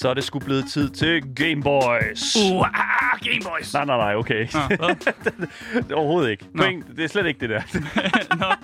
Så er det sgu blevet tid til Game Boys. Uh, ah, Game Boys. Nej, nej, nej, okay. Hvad? det er overhovedet ikke. Nå. Point, det er slet ikke det der. Nå.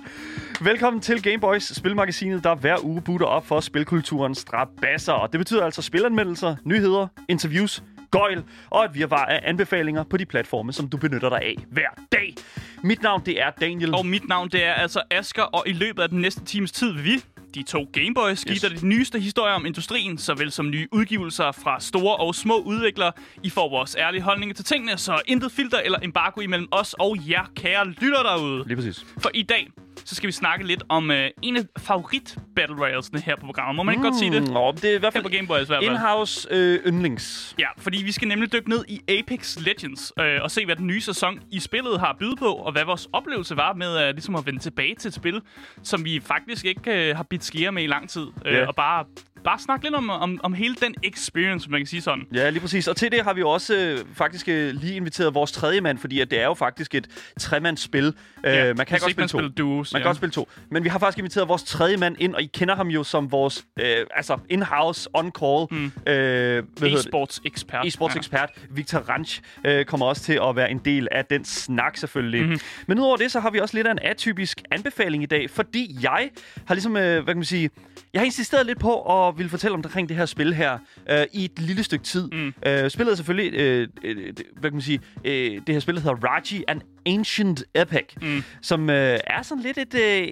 Velkommen til Game Boys, spilmagasinet, der hver uge butter op for spilkulturens strabasser. Og det betyder altså spilanmeldelser, nyheder, interviews, gøjl og et virvar af anbefalinger på de platforme, som du benytter dig af hver dag. Mit navn, det er Daniel. Og mit navn, det er altså Asker, og i løbet af den næste times tid vil vi, de to Gameboys, give Yes. de nyeste historier om industrien, såvel som nye udgivelser fra store og små udviklere. I får vores ærlige holdninger til tingene, så intet filter eller embargo imellem os og jer, kære lytter derude. Lige præcis. For i dag, så skal vi snakke lidt om øh, en af favorit Battle Royales'ene her på programmet. Må man ikke godt sige det? Mm, Nå, det er i hvert Her på fald Gameboys i hvert fald. in-house øh, yndlings. Ja, fordi vi skal nemlig dykke ned i Apex Legends øh, og se, hvad den nye sæson i spillet har at byde på, og hvad vores oplevelse var med øh, ligesom at vende tilbage til et spil, som vi faktisk ikke øh, har bidt skære med i lang tid. Øh, Ja. Og bare, bare snakke lidt om, om, om hele den experience, man kan sige sådan. Ja, lige præcis. Og til det har vi også øh, faktisk øh, lige inviteret vores tredje mand, fordi at det er jo faktisk et tremandsspil. Øh, Ja, man kan godt spille man to. duos, Man ja. kan godt spille to. Men vi har faktisk inviteret vores tredje mand ind, og I kender ham jo som vores øh, altså in-house, on-call Mm. øh? E-sports ekspert. E-sports ekspert Victor Ranch øh, kommer også til at være en del af den snak selvfølgelig. Mhm. Mm-hmm. Men udover det, så har vi også lidt af en atypisk anbefaling i dag, fordi jeg har ligesom, øh, hvad kan man sige, jeg har insisteret lidt på at ville fortælle omkring det her spil her øh, i et lille stykke tid. Mm. Øh, spillet er selvfølgelig, øh, øh, det- hvad kan man sige, øh, det her spil hedder Raji, An Ancient Epic, Mm. som øh, er sådan lidt et øh,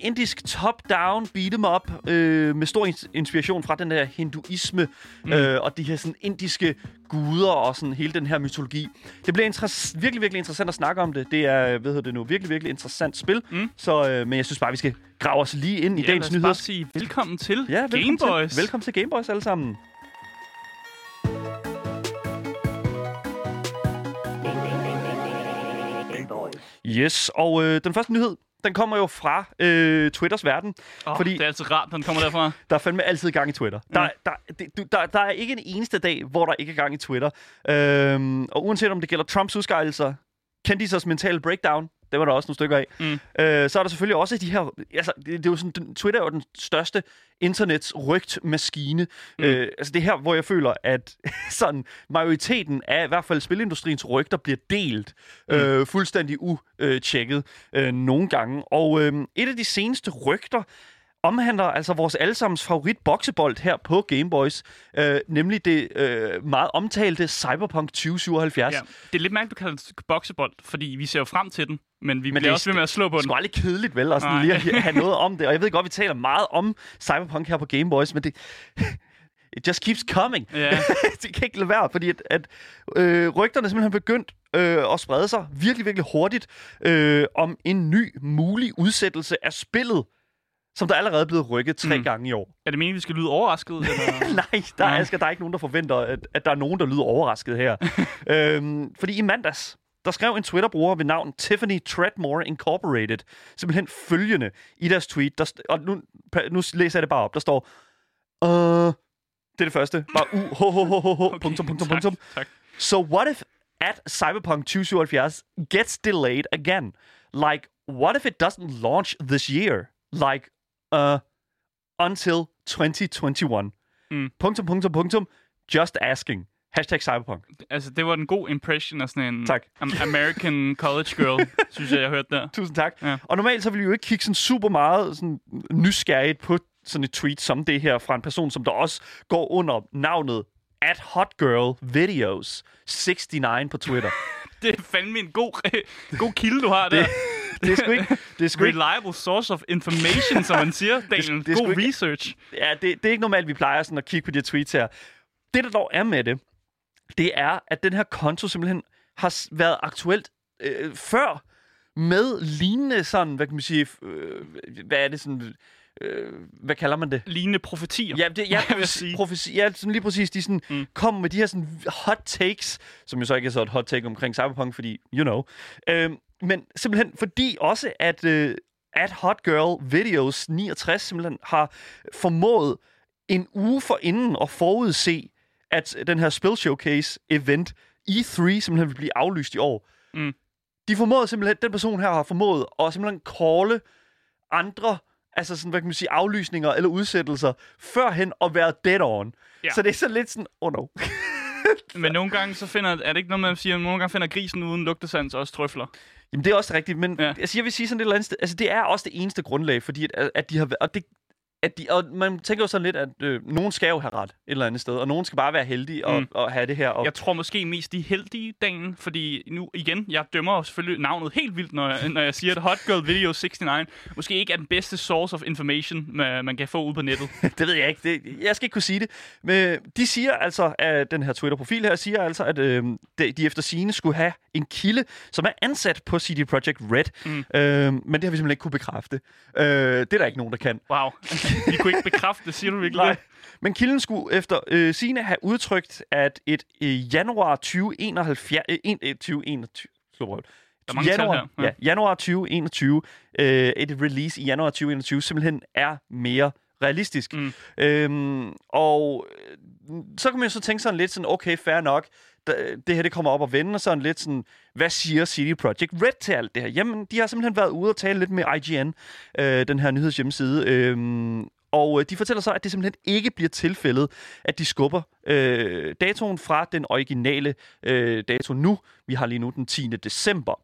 indisk top-down beat'em up øh, med stor ins- inspiration fra den der hinduisme mm. øh, og de her sådan indiske guder og sådan hele den her mytologi. Det bliver interess- virkelig, virkelig interessant at snakke om det. Det er, hvad hedder det nu, virkelig, virkelig interessant spil. Mm. Så, øh, men jeg synes bare, vi skal grave os lige ind i Ja, dagens nyheder. bare sige velkommen til Ja, velkommen Gameboys. Til, velkommen til Gameboys alle sammen. Yes, og øh, den første nyhed, den kommer jo fra øh, Twitters verden. Oh, fordi- Det er altid rart, når den kommer derfra. Der er fandme altid gang i Twitter. Der, Mm. der, det, du, der, der er ikke en eneste dag, hvor der ikke er gang i Twitter. Øhm, og uanset om det gælder Trumps udskejelser, kendisers mentale breakdown, det var der også nogle stykker af, Mm. øh, så er der selvfølgelig også de her... Altså, det, det er jo sådan, Twitter er jo den største internets rygtmaskine. Mm. Øh, altså det er her, hvor jeg føler, at sådan majoriteten af i hvert fald spilindustriens rygter bliver delt mm. øh, fuldstændig utjekket øh, nogle gange. Og øh, et af de seneste rygter omhandler altså vores allesammens favorit boksebold her på Gameboys, øh, nemlig det øh, meget omtalte Cyberpunk 2077. Ja. Det er lidt mærkeligt, du kalder det boksebold, fordi vi ser jo frem til den, men vi Men er bliver også ved med at slå på Det er den. aldrig kedeligt, vel? Og sådan Nej. lige at have noget om det. Og jeg ved godt, vi taler meget om Cyberpunk her på Gameboys, men det... It just keeps coming. Ja. det kan ikke lade være, fordi at, at øh, rygterne simpelthen begyndt øh, at sprede sig virkelig, virkelig hurtigt øh, om en ny mulig udsættelse af spillet, som der allerede er blevet rykket tre Mm. gange i år. Er det meningen, vi skal lyde overrasket? Eller? Nej, der er, Nej. Asger, der er ikke nogen, der forventer, at, at der er nogen, der lyder overrasket her. øhm, fordi i mandags, der skrev en Twitter-bruger ved navn Tiffany Treadmore Incorporated simpelthen følgende i deres tweet. Der, og nu, nu læser jeg det bare op. Der står, uh, det er det første. Bare u, ho, ho, ho, okay, punktum, punktum, punktum. So what if at Cyberpunk 2077 gets delayed again? Like, what if it doesn't launch this year? Like, uh, until 2021. Mm. Punktum, punktum, punktum. Just asking. Hashtag Cyberpunk. Altså, det var en god impression af sådan en Tak. am- American college girl, synes jeg, jeg hørte der. Tusind tak. Ja. Og normalt så vil vi jo ikke kigge sådan super meget sådan nysgerrigt på sådan et tweet som det her fra en person, som der også går under navnet at Hot Girl Videos 69 på Twitter. Det er fandme en god, god kilde, du har der. det, det er sgu ikke... Det er sgu ikke Reliable source of information, som man siger, Daniel. det er sgu God ikke- research. Ja, det, det er ikke normalt, vi plejer sådan at kigge på de tweets her. Det, der dog er med det, det er, at den her konto simpelthen har været aktuelt øh, før med lignende sådan, hvad kan man sige, øh, hvad er det sådan, øh, hvad kalder man det? Lignende profetier. Ja, det, ja, Hvad vil jeg sige? profesi, ja sådan lige præcis, de sådan Mm. kommer med de her sådan hot takes, som jo så ikke er så et hot take omkring Cyberpunk, fordi, you know. Øhm, men simpelthen fordi også, at, øh, at Hot Girl Videos 69 simpelthen har formået en uge for inden at forudse, at den her Spil Showcase event E3 simpelthen vil blive aflyst i år. Mm. de formåede simpelthen, den person her har formået at simpelthen calle andre, altså sådan, hvad kan man sige, aflysninger eller udsættelser, førhen at være dead on. Ja. Så det er så lidt sådan, oh no. Men nogle gange så finder, er det ikke noget, man siger, nogle gange finder grisen uden lugtesans også trøfler. Jamen, det er også rigtigt, men Ja. ja. altså, jeg vil sige sådan et eller andet sted, altså det er også det eneste grundlag, fordi at, at de har været, og det, at de, og man tænker jo sådan lidt, at øh, nogen skal jo have ret et eller andet sted, og nogen skal bare være heldige og, Mm. og have det her. Og, Jeg tror måske mest de heldige dagen, fordi nu igen, jeg dømmer selvfølgelig navnet helt vildt, når jeg, når jeg siger, at Hot Girl Video 69 måske ikke er den bedste source of information, man, man kan få ud på nettet. det ved jeg ikke. Det, jeg skal ikke kunne sige det. Men de siger altså, at den her Twitter-profil her siger altså, at øh, de, de efter sine skulle have en kilde, som er ansat på CD Projekt Red. Mm. Øh, men det har vi simpelthen ikke kunne bekræfte. Øh, det er der ikke nogen, der kan. Wow. De kunne ikke bekræfte det, siger du virkelig Nej. Men kilden skulle efter øh, sine have udtrykt, at et øh, januar 2071... Øh, en- øh, 2021 slå røv. Der er januar, her. Ja. Ja. ja, januar 2021, øh, et release i januar 2021, simpelthen er mere realistisk. Mm. Øhm, og øh, så kan man jo så tænke sådan lidt sådan, okay, fair nok, det her det kommer op og vende, og sådan lidt sådan, hvad siger CD Projekt Red til alt det her? Jamen, de har simpelthen været ude og tale lidt med IGN, øh, den her nyhedshjemmeside, øhm, og øh, de fortæller så, at det simpelthen ikke bliver tilfældet, at de skubber øh, datoen fra den originale øh, dato nu. Vi har lige nu den 10. december.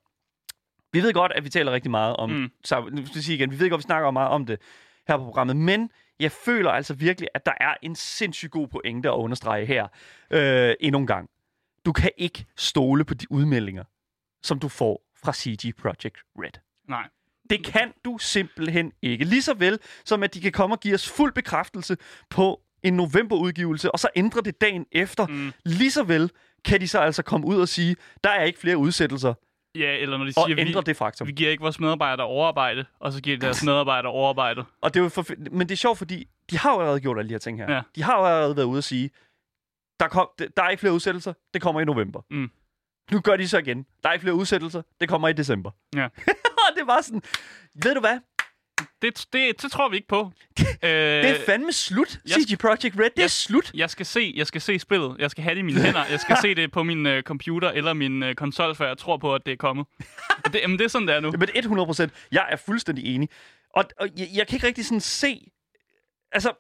Vi ved godt, at vi taler rigtig meget om... Mm. Mm. Så, nu skal jeg sige igen, vi ved godt, at vi snakker meget om det her på programmet, men jeg føler altså virkelig, at der er en sindssygt god pointe at understrege her øh, endnu en gang. Du kan ikke stole på de udmeldinger, som du får fra CG Projekt Red. Nej. Det kan du simpelthen ikke. Lige så vel som at de kan komme og give os fuld bekræftelse på en novemberudgivelse, og så ændre det dagen efter. Mm. Lige så vel kan de så altså komme ud og sige, der er ikke flere udsættelser, Ja, eller når de og siger, ændre vi, det faktum. vi giver ikke vores medarbejdere overarbejde, og så giver de deres medarbejdere overarbejde. Og det er jo for, men det er sjovt, fordi de har jo allerede gjort alle de her ting her. Ja. De har jo allerede været ude og sige, der, kom, der er ikke flere udsættelser, det kommer i november. Mm. Nu gør de så igen. Der er ikke flere udsættelser, det kommer i december. Ja. og det var sådan, ved du hvad? Det, det, det tror vi ikke på. øh, Det er fandme slut, jeg- CG Projekt Red. Det er jeg- slut. jeg skal se, jeg skal se spillet. Jeg skal have det i mine hænder. Jeg skal se det på min uh, computer eller min uh, konsol, før jeg tror på, at det er kommet. Det, jamen, det er sådan, det er nu. Men 100 procent. Jeg er fuldstændig enig. Og, og jeg, jeg kan ikke rigtig sådan se... Altså...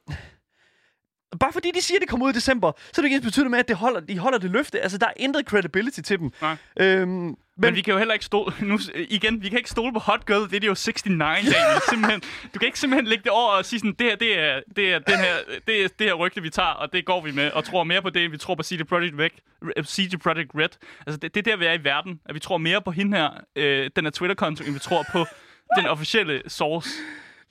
Bare fordi de siger, at det kommer ud i december, så er det ikke ens med, at det holder, de holder det løfte. Altså, der er ændret credibility til dem. Nej. Øhm, men, Men vi kan jo heller ikke stole... Nu, øh, igen, vi kan ikke stole på Hot Girl Video 69, Daniel. Simpelthen, du kan ikke simpelthen lægge det over og sige sådan, det her, det er, det er, den her, det er det her rygte, vi tager, og det går vi med, og tror mere på det, end vi tror på CD Projekt Red. CD Projekt Red. Altså, det, det er der, vi er i verden, at vi tror mere på hende her, øh, den her Twitter-konto, end vi tror på den officielle source.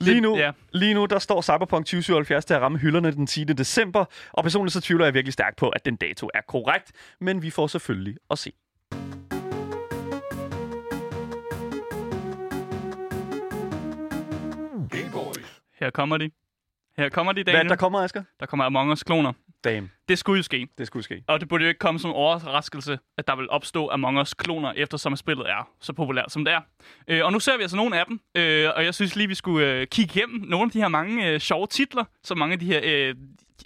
Lige nu, Ja. lige nu, der står Cyberpunk 2077 til at ramme hylderne den 10. december, og personligt så tvivler jeg virkelig stærkt på, at den dato er korrekt, men vi får selvfølgelig at se. Her kommer de. Her kommer de, Hvad Daniel. der kommer, Asger? Der kommer Among Us-kloner. Damn, Det skulle jo ske. det skulle ske. Og det burde jo ikke komme som overraskelse, at der vil opstå Among Us-kloner, eftersom spillet er så populært, som det er. Øh, og nu ser vi altså nogle af dem, øh, og jeg synes lige, vi skulle øh, kigge igennem nogle af de her mange øh, sjove titler, som mange af de her øh,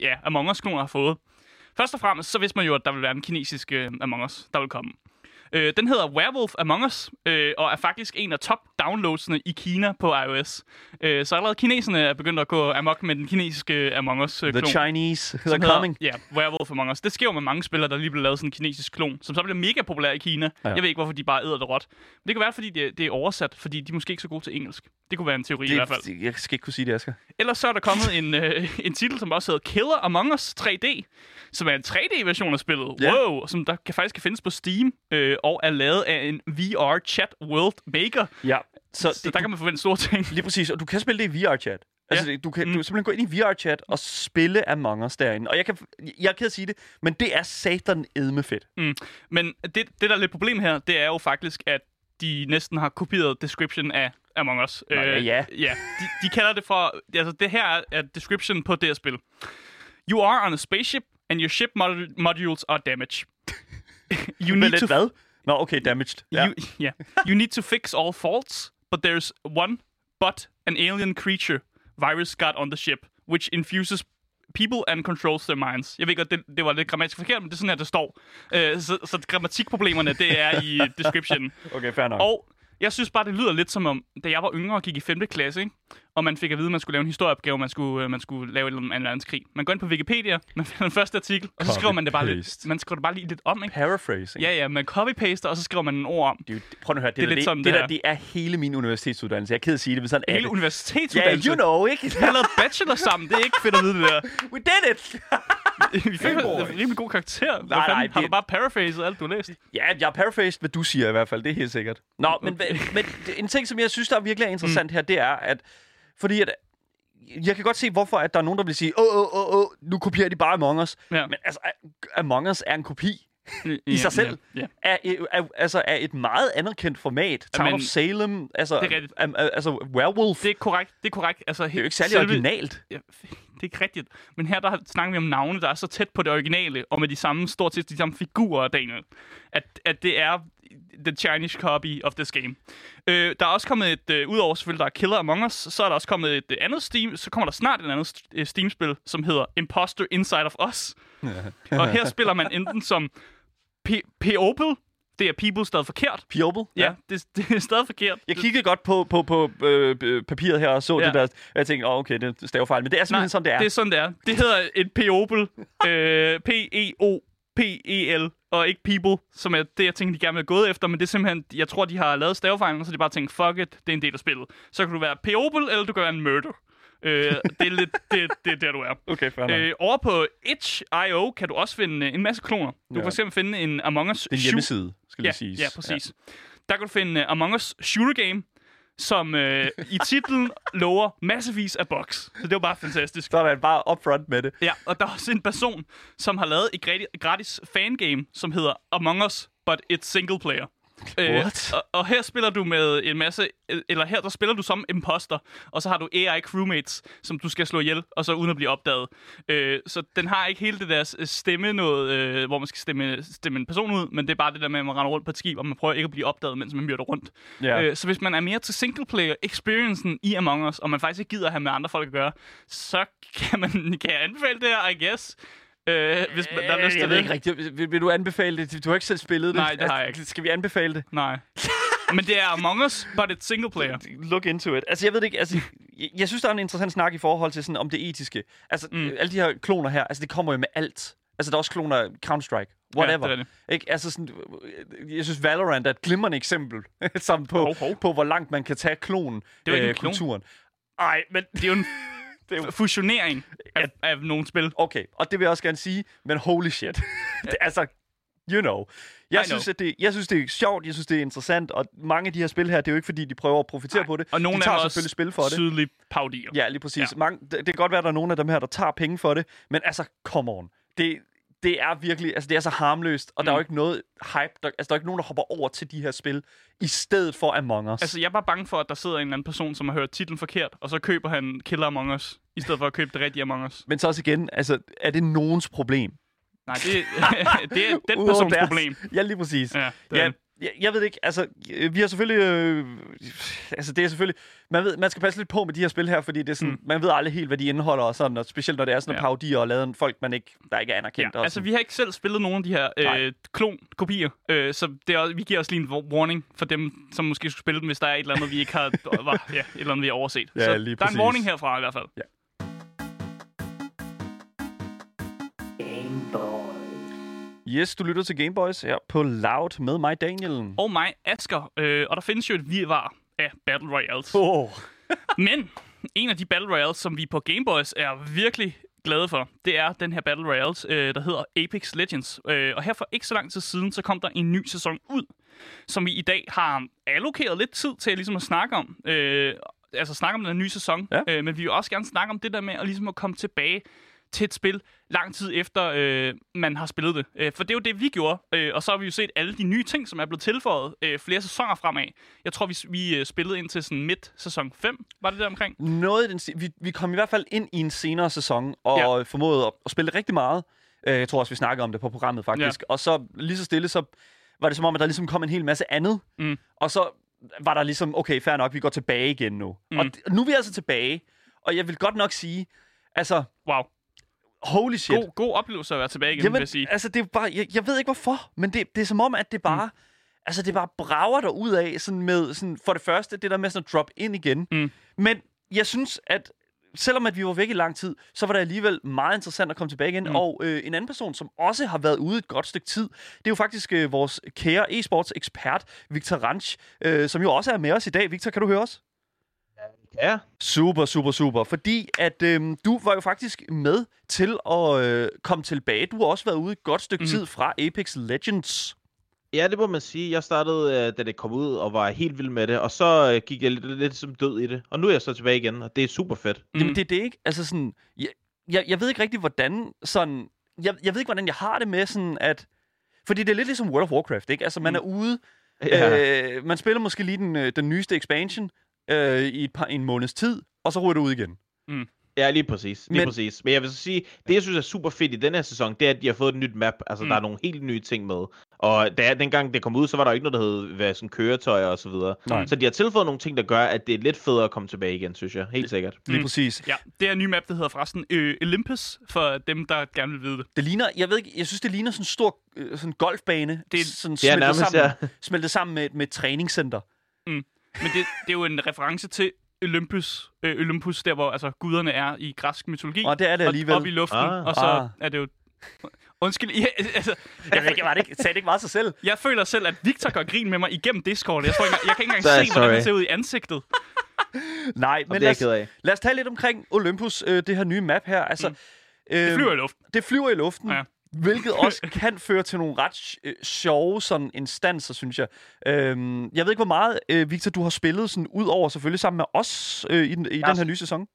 ja, Among Us-kloner har fået. Først og fremmest, så vidste man jo, at der ville være en kinesisk øh, Among Us, der vil komme. Øh, den hedder Werewolf Among Us, øh, og er faktisk en af top-downloadsene i Kina på iOS. Øh, så allerede kineserne er begyndt at gå amok med den kinesiske Among Us-klon. The Chinese, they're coming. Ja, Werewolf Among Us. Det sker jo med mange spillere, der lige bliver lavet sådan en kinesisk klon, som så bliver mega populær i Kina. Ja. Jeg ved ikke, hvorfor de bare æder det råt. Men det kan være, fordi det, det er oversat, fordi de er måske ikke så gode til engelsk. Det kunne være en teori i hvert fald. Det, jeg skal ikke kunne sige det, Asger. Ellers så er der kommet en, øh, en titel, som også hedder Killer Among Us 3D, som er en 3D-version af spillet. Ja. Wow! Som der kan faktisk kan findes på Steam, øh, og er lavet af en VR Chat World Maker. Ja, så, Så der kan man forvente store ting. Lige præcis, og du kan spille det i VR-chat. Altså, Ja. det- du kan, Mm. du kan simpelthen gå ind i VR-chat og spille Among Us derinde. Og jeg kan, jeg at sige det, men det er satan edme fedt. Men det, det, der er lidt problem her, det er jo faktisk, at de næsten har kopieret description af Among Us. Nå, ja, ja. ja de, de kalder det for... Altså, det her er- er description på det her spil. You are on a spaceship, and your ship mod- modules are damaged. you need to hvad? Nå, okay, damaged. Ja. You, yeah. you need to fix all faults, but there's one but an alien creature virus got on the ship, which infuses people and controls their minds. Jeg ved godt, det, det var lidt grammatisk forkert, men det er sådan, at det står. Øh, så, så grammatikproblemerne, det er i description. Okay, fair nok. Og jeg synes bare, det lyder lidt som om, da jeg var yngre og gik i 5. klasse, ikke? og man fik at vide, at man skulle lave en historieopgave, man skulle, øh, man skulle lave en eller anden verdenskrig. Man går ind på Wikipedia, man finder den første artikel, og så skriver man det bare lidt, man skriver det bare lige lidt om, ikke? Paraphrasing. Ja, ja, man copy-paster, og så skriver man en ord om. Det er prøv at høre, det, Det er der, lidt det, sådan, det, det der, er. det er hele min universitetsuddannelse. Jeg er ked af at sige det, men sådan Hele det. Ja, universitetsuddannelse. you know, ikke? Vi har lavet bachelor sammen, det er ikke fedt at vide det der. We did it! Vi fik en rimelig god karakter. Hvad Nej, fanden? nej, Har det- du bare paraphraset alt, du har læst? Ja, jeg har paraphrased, hvad du siger i hvert fald. Det er helt sikkert. Nå, men, men en ting, som jeg synes, der virkelig er interessant her, det er, at fordi at jeg kan godt se, hvorfor at der er nogen, der vil sige, åh, åh, åh, åh, nu kopierer de bare Among Us. Ja. Men altså, Among Us er en kopi i Ja, sig selv. Ja, ja. Af, af, altså af et meget anerkendt format. Town men- of Salem, altså, Det er rigtigt. am, altså Werewolf. Det er korrekt. Det er korrekt. Altså, det er jo ikke særlig originalt. Ja, det er ikke rigtigt. Men her der snakker vi om navne, der er så tæt på det originale, og med de samme, stort set de samme figurer, Daniel, at, at det er the Chinese copy of this game. Øh, der er også kommet et, øh, udover selvfølgelig, der er Killer Among Us, så er der også kommet et øh, andet Steam, så kommer der snart et andet øh, Steam-spil, som hedder Imposter Inside of Us. og her spiller man enten som P- P-Opel, det er people stadig forkert. Pioble? Ja, det, det er stadig forkert. Jeg kiggede godt på, på, på øh, papiret her og så Ja. det der. og Jeg tænkte, åh, okay, det er stavefejl. Men det er simpelthen sådan, det er. Det er sådan, det er. Det hedder et P-Opel. øh, P-E-O-P-E-L. Og ikke People, som er det, jeg tænkte, de gerne vil have gået efter. Men det er simpelthen, jeg tror, de har lavet stavefejlen, så de bare tænkt, fuck it, det er en del af spillet. Så kan du være P-Opel, eller du kan være en murder. Øh, det er lidt, det, det er der, du er. Okay, fair. Øh, over på Itch.io kan du også finde øh, en masse kloner. Du kan Ja. for eksempel finde en Among Us Det er en hjemmeside, skal lige ja, siges. Ja, præcis. Ja. Der kan du finde uh, Among Us Shooter Game, som øh, i titlen lover massevis af bugs. Så det var bare fantastisk. Så er der bare upfront med det. Ja, og der er også en person, som har lavet et gratis, gratis fangame, som hedder Among Us, but it's single player. What? og, og her spiller du med en masse, eller her der spiller du som imposter, og så har du AI crewmates, som du skal slå ihjel, og så uden at blive opdaget. Øh, så den har ikke hele det der stemme noget, øh, hvor man skal stemme, stemme en person ud, men det er bare det der med, at man render rundt på et skib, og man prøver ikke at blive opdaget, mens man myrder rundt. Ja. Øh, så hvis man er mere til single player experiencen i Among Us, og man faktisk ikke gider at have med andre folk at gøre, så kan, man, kan jeg anbefale det her, I guess. Øh, hvis man, der er lyst jeg til ved det. ikke rigtigt. Vil, vil du anbefale det? Du har ikke selv spillet det. Nej, det har jeg ikke. Skal vi anbefale det? Nej. Men det er Among Us, but it's single player. Look into it. Altså, jeg ved det ikke. Altså, jeg, jeg synes, der er en interessant snak i forhold til sådan, om det etiske. Altså, mm. alle de her kloner her, altså, det kommer jo med alt. Altså, der er også kloner Counter-Strike. Whatever. det er det. Ikke? Altså, sådan, jeg synes, Valorant er et glimrende eksempel sammen på, Hov, hov. på, hvor langt man kan tage klonen, Det er jo ikke en øh, klon. kulturen. Ej, men Det er jo en det er jo fusionering af, af nogle spil. Okay, og det vil jeg også gerne sige, men holy shit. det, altså, you know. Jeg I synes, know. at det, jeg synes, det er sjovt, jeg synes, det er interessant, og mange af de her spil her, det er jo ikke, fordi de prøver at profitere Nej, på det. Og nogle de af tager dem er selvfølgelig spil for det. tydelige paudier. Ja, lige præcis. Ja. Ja. Mange, det, det kan godt være, at der er nogle af dem her, der tager penge for det, men altså, come on. Det, det er virkelig, altså det er så harmløst, og mm. der er jo ikke noget hype, der, altså der er ikke nogen, der hopper over til de her spil, i stedet for Among Us. Altså, jeg er bare bange for, at der sidder en eller anden person, som har hørt titlen forkert, og så køber han Killer Among Us, i stedet for at købe det rigtige Among Us. Men så også igen, altså, er det nogens problem? Nej, det, det er den Udover persons deres- problem. Ja, lige præcis. Ja, det Ja. Jeg, jeg ved ikke, altså, øh, vi har selvfølgelig, øh, altså det er selvfølgelig, man, ved, man skal passe lidt på med de her spil her, fordi det er sådan, mm. man ved aldrig helt, hvad de indeholder, og sådan, og specielt når det er sådan Ja. parodier og lavet af folk, man ikke, der ikke er anerkendt. Ja, altså, vi har ikke selv spillet nogen af de her øh, klon-kopier, øh, så det er, også- vi giver os lige en warning for dem, som måske skulle spille dem, hvis der er et eller andet, vi ikke har, var, ja, et eller andet, vi har overset. Ja, så der er en warning herfra i hvert fald. Ja. Yes, du lytter til Gameboys her på Loud med mig, Daniel. Og mig, Asker, øh, og der findes jo et virvar af Battle Royales. Oh. Men en af de Battle Royales, som vi på Gameboys er virkelig glade for, det er den her Battle Royales, øh, der hedder Apex Legends. Øh, og her for ikke så lang tid siden, så kom der en ny sæson ud, som vi i dag har allokeret lidt tid til ligesom at snakke om. Øh, altså snakke om den nye sæson. Ja. Øh, men vi vil også gerne snakke om det der med at, ligesom at komme tilbage til et spil lang tid efter, øh, man har spillet det. Øh, for det er jo det, vi gjorde. Øh, og så har vi jo set alle de nye ting, som er blevet tilføjet øh, flere sæsoner fremad. Jeg tror, vi, vi øh, spillede ind til sådan midt sæson 5. Var det der omkring? Noget den vi, vi kom i hvert fald ind i en senere sæson, og Ja. formåede at, at spille rigtig meget. Øh, Jeg tror også, vi snakker om det på programmet, faktisk. Ja. Og så lige så stille, så var det som om, at der ligesom kom en hel masse andet. Mm. Og så var der ligesom, okay, fair nok, vi går tilbage igen nu. Mm. Og nu er vi altså tilbage, og jeg vil godt nok sige, altså, Wow. Holy shit. God, god oplevelse at være tilbage igen, vil Jamen, jeg sige. altså, det er bare, jeg, jeg ved ikke hvorfor, men det, det er som om, at det bare, mm. altså, det bare brager der ud af, sådan med, sådan, for det første, det der med sådan at drop ind igen. Mm. Men jeg synes, at selvom at vi var væk i lang tid, så var det alligevel meget interessant at komme tilbage igen. Mm. Og øh, en anden person, som også har været ude et godt stykke tid, det er jo faktisk øh, vores kære e-sports ekspert, Victor Ranch, øh, som jo også er med os i dag. Victor, kan du høre os? Ja, Super, super, super. Fordi at øhm, du var jo faktisk med til at øh, komme tilbage. Du har også været ude et godt stykke mm. tid fra Apex Legends. ja, det må man sige. Jeg startede, øh, da det kom ud, og var helt vild med det. Og så øh, gik jeg lidt, lidt som død i det. Og nu er jeg så tilbage igen, og det er super fedt. Mm. Jamen, det er det ikke. Altså sådan, jeg, jeg, jeg ved ikke rigtig, hvordan sådan... Jeg, jeg ved ikke, hvordan jeg har det med sådan, at... Fordi det er lidt ligesom World of Warcraft, ikke? Altså, man Mm. er ude... Ja. Øh, man spiller måske lige den, øh, den nyeste expansion øh, i et par, en måneds tid, og så ryger du ud igen. Ja, lige præcis. Lige Men- præcis. Men jeg vil så sige, det jeg synes er super fedt i den her sæson, det er, at de har fået et nyt map. Altså, Mm. mm. der er nogle helt nye ting med. Og da, dengang det kom ud, så var der ikke noget, der hed hvad, sådan køretøjer og så videre. Nej. Så de har tilføjet nogle ting, der gør, at det er lidt federe at komme tilbage igen, synes jeg. Helt sikkert. Lige Mm. præcis. Ja, det er en ny map, der hedder forresten øh, Olympus, for dem, der gerne vil vide det. Det ligner, jeg ved ikke, jeg synes, det ligner sådan en stor øh, sådan golfbane. Det er- sådan smeltet nærmest, sammen, ja. smeltet sammen med, et- med et træningscenter. Men det, det er jo en reference til Olympus, øh, Olympus, der hvor altså, guderne er i græsk mytologi. Og det er det alligevel. Op, op i luften, Ah. og så Ah. er det jo... Undskyld, ja, altså, Jeg, ved ikke, var det ikke, sagde det ikke meget sig selv? jeg føler selv, at Victor gør grin med mig igennem Discord. Jeg, tror ikke, jeg kan ikke engang jeg se, hvordan han sorry. ser ud i ansigtet. Nej, men det lad jeg os, lad os tale lidt omkring Olympus, øh, det her nye map her. Altså, Mm. øh, Det flyver i luften. det flyver i luften, Ja. Hvilket også kan føre til nogle ret øh, sjove sådan instanser, synes jeg. Øhm, jeg ved ikke, hvor meget, øh, Victor, du har spillet sådan ud over selvfølgelig sammen med os øh, i, den, i den her nye sæson.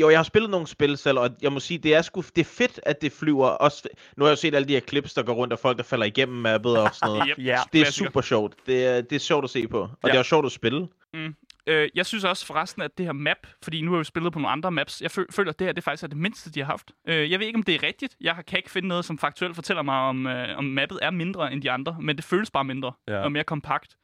Jo, jeg har spillet nogle spil selv, og jeg må sige, det er sgu det er fedt, at det flyver. Også, nu har jeg jo set alle de her clips, der går rundt af folk, der falder igennem mappet og sådan noget. Yep, Ja, Det er super sjovt. Det er, det er sjovt at se på. Og Ja. det er også sjovt at spille. Øh, jeg synes også forresten, at det her map, fordi nu har vi spillet på nogle andre maps, jeg fø- føler, at det her det faktisk er det mindste, de har haft. Øh, jeg ved ikke, om det er rigtigt. Jeg kan ikke finde noget, som faktuelt fortæller mig, om, øh, om mappet er mindre end de andre, men det føles bare mindre Ja. og mere kompakt.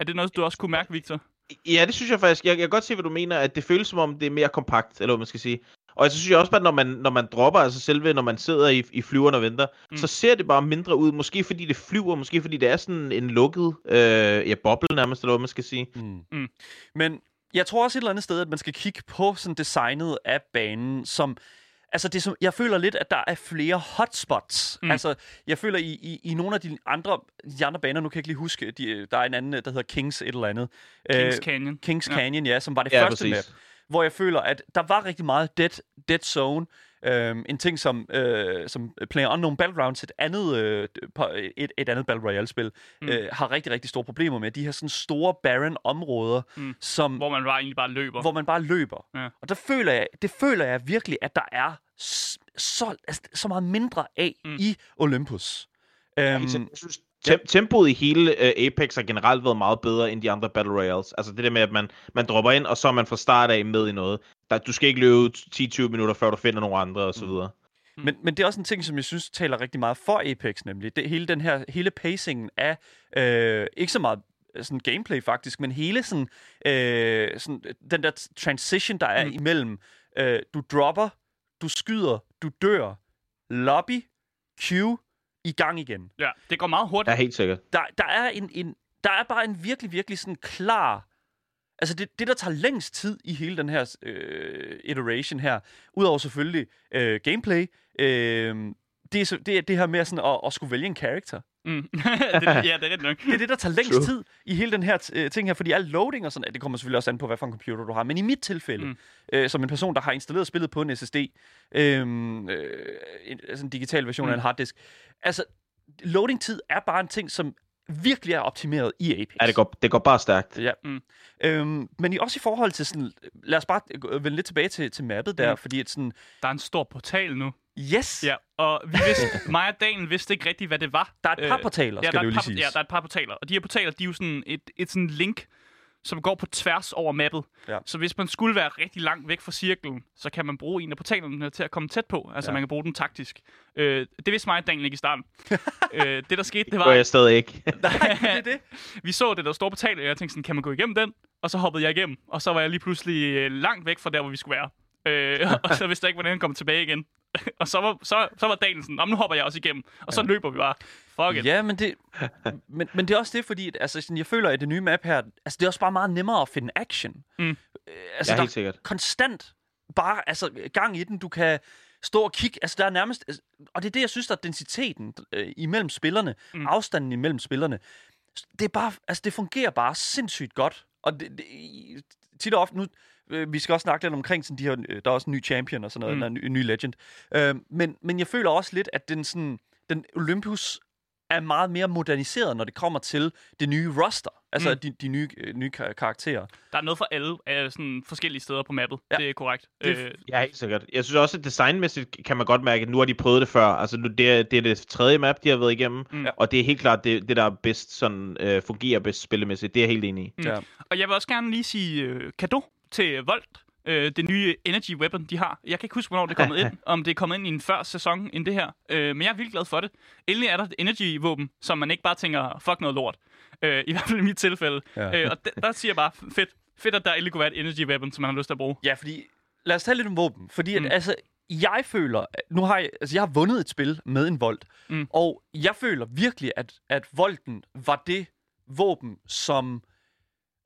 Er det noget, du også kunne mærke, Victor? Ja, det synes jeg faktisk. Jeg, jeg kan godt se, hvad du mener, at det føles som om, det er mere kompakt, eller hvad man skal sige. Og så synes jeg også bare, når man, når man dropper, altså selve, når man sidder i, i flyveren og venter, Mm. så ser det bare mindre ud. Måske fordi det flyver, måske fordi det er sådan en lukket øh, ja, boble nærmest, eller hvad man skal sige. Mm. Mm. Men jeg tror også et eller andet sted, at man skal kigge på sådan designet af banen, som... Altså, det som, jeg føler lidt, at der er flere hotspots. Mm. Altså, jeg føler i, i, i nogle af de andre, de andre baner, nu kan jeg ikke lige huske, de, der er en anden, der hedder Kings et eller andet. Kings Øh, Canyon. Kings Ja. Canyon, ja, som var det Ja, første præcis. map. Hvor jeg føler, at der var rigtig meget dead, dead zone. Øhm, en ting som, øh, som Player Unknown Battlegrounds, et andet, øh, et, et andet Battle Royale-spil, Mm. øh, har rigtig, rigtig store problemer med. De her sådan store barren områder, Mm. som, Hvor man bare egentlig bare løber. hvor man bare løber. Ja. Og der føler jeg, det føler jeg virkelig, at der er så, altså, så meget mindre af Mm. i Olympus. Øhm, Jeg synes, tem- tempoet i hele uh, Apex har generelt været meget bedre end de andre Battle Royales. Altså det der med, at man, man dropper ind, og så er man fra start af med i noget. Der, du skal ikke løbe 10-20 minutter, før du finder nogle andre, og så Mm. videre. Men, men det er også en ting, som jeg synes taler rigtig meget for Apex, nemlig. Det, hele den her, hele pacingen af, øh, ikke så meget øh, sådan gameplay faktisk, men hele sådan, øh, sådan den der transition, der er Mm. mm. imellem, øh, du dropper, du skyder, du dør, lobby, queue, i gang igen. Ja, det går meget hurtigt. Ja, helt sikkert. Der, der, er en, en, der er bare en virkelig, virkelig sådan klar... Altså det, det, der tager længst tid i hele den her øh, iteration her, udover selvfølgelig øh, gameplay, øh, det, er, så- det er det her med sådan at, at skulle vælge en karakter. Mm. det, ja, det er rigtigt nok. Det er det, der tager længst True. tid i hele den her øh, ting her, fordi al loading og sådan, det kommer selvfølgelig også an på, hvad for en computer du har. Men i mit tilfælde, Mm. mm. øh, som en person, der har installeret spillet på en SSD, øh, øh, en, altså en digital version Mm. mm. af en harddisk, altså loading-tid er bare en ting, som virkelig er optimeret i Apex. Ja, det går, det går bare stærkt. Ja. Mm. Mm. Øhm, men i- også i forhold til sådan, lad os bare vende lidt tilbage til, til mappet der, Mm. mm. fordi at sådan, Der er en stor portal nu. Yes, Ja, og vi vidste, mig og Daniel vidste ikke rigtigt, hvad det var. der er et par Øh, portaler, ja, skal der det er jo lige par, siges. Ja, der er et par portaler. Og de her portaler, de er jo sådan et, et sådan link, som går på tværs over mappet. Ja. Så hvis man skulle være rigtig langt væk fra cirklen, så kan man bruge en af portalerne til at komme tæt på. Altså, Ja. man kan bruge den taktisk. Øh, det vidste mig og Daniel ikke i starten. øh, det, der skete, det Det var, gør jeg stadig ikke. Nej, det er det. vi så det der store portal, og jeg tænkte sådan, kan man gå igennem den? Og så hoppede jeg igennem, og så var jeg lige pludselig øh, langt væk fra der, hvor vi skulle være. Øh, og så vidste jeg ikke, hvordan jeg kom tilbage igen. og så var, så, så var dagen sådan, "Nå, men nu hopper jeg også igennem. Og så løber vi bare. Fuck it. Ja, men det, men, men det er også det, fordi at, altså, sådan, jeg føler, at det nye map her, altså, det er også bare meget nemmere at finde action. Mm. Øh, altså, Ja, der helt sikkert. konstant bare altså, gang i den. Du kan stå og kigge. Altså, der er nærmest... Altså, og det er det, jeg synes, der er densiteten øh, imellem spillerne. Mm. Afstanden imellem spillerne. Det er bare... Altså, det fungerer bare sindssygt godt. Og det, det, tit og ofte... Nu, øh, vi skal også snakke lidt omkring sådan de her... øh, Der er også en ny champion og sådan noget. Mm. Der er en ny, en ny legend. Øh, men, men jeg føler også lidt, at den sådan... Den Olympus er meget mere moderniseret, når det kommer til det nye roster. Altså Mm. de, de nye, øh, nye kar- karakterer. Der er noget for alle øh, sådan forskellige steder på mappet. Ja. Det er korrekt. Det er øh, Ja, helt sikkert. Jeg synes også, at designmæssigt kan man godt mærke, at nu har de prøvet det før. Altså, nu, det, er, det er det tredje map, de har været igennem. Mm. Og det er helt klart det, det der er bedst sådan, øh, fungerer bedst spillemæssigt. Det er jeg helt enig i. Mm. Ja. Og jeg vil også gerne lige sige øh, kado til Volt. Øh, det nye energy weapon, de har. Jeg kan ikke huske, hvornår det er kommet ind. Om det er kommet ind i en før sæson end det her. Øh, men jeg er virkelig glad for det. Endelig er der et energy-våben, som man ikke bare tænker, fuck noget lort. Øh, I hvert fald i mit tilfælde. Ja. Øh, og der, der siger jeg bare, fedt. Fedt, at der endelig kunne være et energy weapon, som man har lyst til at bruge. Ja, fordi... Lad os tale lidt om våben. Fordi at, Mm. altså, jeg føler... Nu har jeg, altså, jeg har vundet et spil med en Volt. Mm. Og jeg føler virkelig, at, at Volten var det våben, som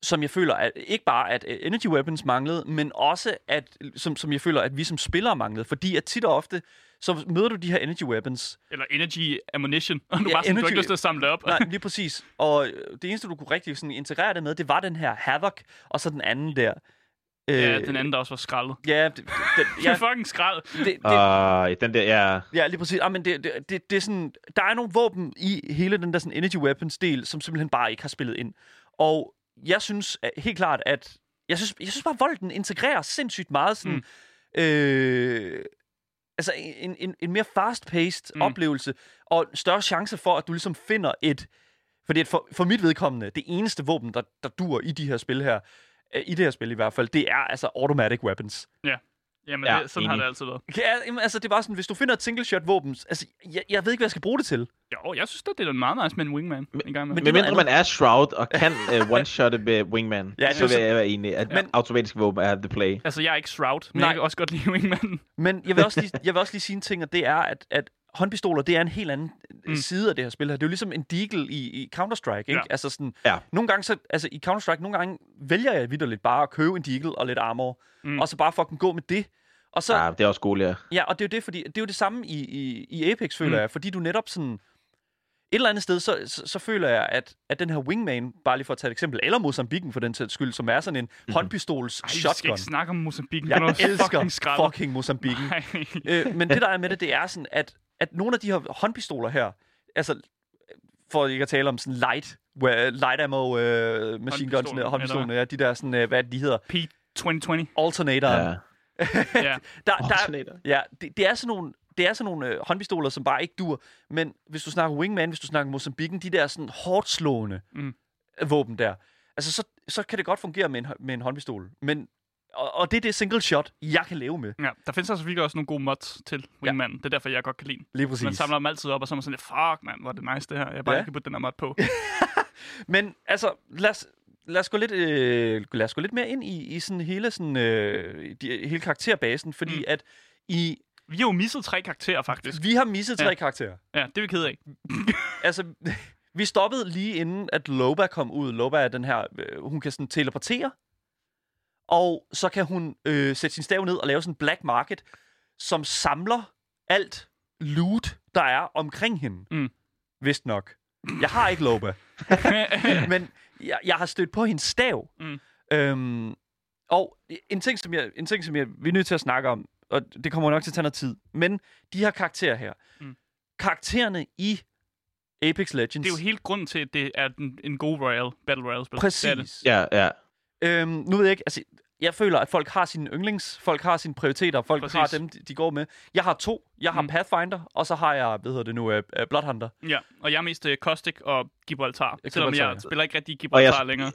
som jeg føler, at ikke bare at øh, energy weapons manglede, men også at, som, som jeg føler, at vi som spillere manglede. Fordi at tit og ofte, så møder du de her energy weapons. Eller energy ammunition. Og du Ja, bare sådan, du har energy- ikke lyst til at samle det op. Nej, lige præcis. Og øh, det eneste, du kunne rigtig sådan integrere det med, det var den her Havoc, og så den anden der. ja, Øh, den anden, der også var skrællet. Ja, det, det, Ja. fucking skrald. det, det, Og den der, ja... Ja, lige præcis. Ah, men det, det, det, det er sådan, der er nogle våben i hele den der sådan energy weapons del, som simpelthen bare ikke har spillet ind. Og jeg synes helt klart, at jeg synes, jeg synes bare, at Volden integrerer sindssygt meget sådan, mm. øh, altså en, en, en mere fast-paced Mm. oplevelse, og større chance for, at du ligesom finder et, fordi for, for mit vedkommende, det eneste våben, der, der dur i de her spil her, øh, i det her spil i hvert fald, det er altså automatic weapons. Jamen, Ja, det, sådan har enig. det altid været. Ja, jamen, altså, det var sådan, hvis du finder et single shot våben, altså, jeg, jeg ved ikke, hvad jeg skal bruge det til. Jo, jeg synes, det, det er meget nice med en wingman. en gang med. men Men det er mindre man er Shroud og kan uh, one-shotte med Wingman, Ja, så er vil jeg være enig, at Men- men, automatisk våben er the play. Altså, jeg er ikke Shroud, men Nej. jeg kan også godt lide wingman. Men jeg vil også lige, jeg vil også lige sige en ting, og det er, at, at håndpistoler, det er en helt anden Mm. mm. side af det her spil her. Det er jo ligesom en deagle i, i Counter-Strike, ikke? Ja. Altså sådan, Ja. nogle gange så, altså i Counter-Strike, nogle gange vælger jeg vidderligt bare at købe en deagle og lidt armor, Mm. mm. og så bare fucking gå med det. Og så, Ja, det er også cool, ja. Ja, og det er jo det, fordi det er jo det samme i, i, i Apex, føler Mm. mm. jeg, fordi du netop sådan... Et eller andet sted, så, så, så føler jeg, at, at den her Wingman, bare lige for at tage et eksempel, eller Mozambiken for den sags skyld, som er sådan en mm-hmm. håndpistols Ej, vi skal shotgun. ikke snakke om Mozambique. Jeg er elsker fucking fucking Mozambiken. Øh, men det, der er med det, det er sådan, at, at nogle af de her håndpistoler her, altså for ikke at tale om sådan light, where, light ammo øh, machine guns, Håndpistoler, håndpistolerne, ja, de der sådan, øh, hvad det, de hedder, Pete 2020. alternator. ja. Ja. Ja. Der, der, Alternator. Ja, det, det er sådan nogle, det er sådan nogle øh, håndpistoler, som bare ikke dur. Men hvis du snakker Wingman, hvis du snakker Mozambiken, de der sådan hårdt slående Mm. våben der, altså så, så kan det godt fungere med en, med en håndpistol. Men, og, og det er det single shot, jeg kan leve med. Ja, der findes altså virkelig også nogle gode mods til Wingman. Ja. Det er derfor, jeg godt kan lide. Lige præcis. Man samler dem altid op, og så er man sådan fuck man, hvor er det nice det her. Jeg bare Ja. kan putte den her mod på. Men altså, lad os, lad os gå lidt, øh, lad os gå lidt mere ind i, i sådan hele, sådan, øh, de, hele karakterbasen, fordi Mm. at i, Vi har jo misset tre karakterer, faktisk. vi har misset tre Ja. ja. karakterer. Ja, det er vi ked af. altså, vi stoppede lige inden, at Loba kom ud. Loba er den her, øh, hun kan sådan teleportere, og så kan hun øh, sætte sin stav ned og lave sådan en black market, som samler alt loot, der er omkring hende. Mm. Vist nok. Jeg har ikke Loba, men jeg, jeg har stødt på hendes stav. Mm. Øhm, og en ting, som jeg, en ting, som jeg, vi er nødt til at snakke om, og det kommer nok til at tage noget tid, men de her karakterer her, Mm. karaktererne i Apex Legends, det er jo hele grunden til, at det er en, en god Royale, Battle Royale-spil. Det er det. præcis. Ja, ja. Øhm, nu ved jeg ikke, altså, jeg føler, at folk har sine yndlings, folk har sine prioriteter, folk Præcis. Har dem, de, de går med. Jeg har to. Jeg har Mm. Pathfinder, og så har jeg, hvad hedder det nu, uh, Bloodhunter. Ja, og jeg er mest uh, Caustic og Gibraltar. Ja, Selvom Gibraltar, jeg ja. spiller ikke rigtig Gibraltar jeg, længere.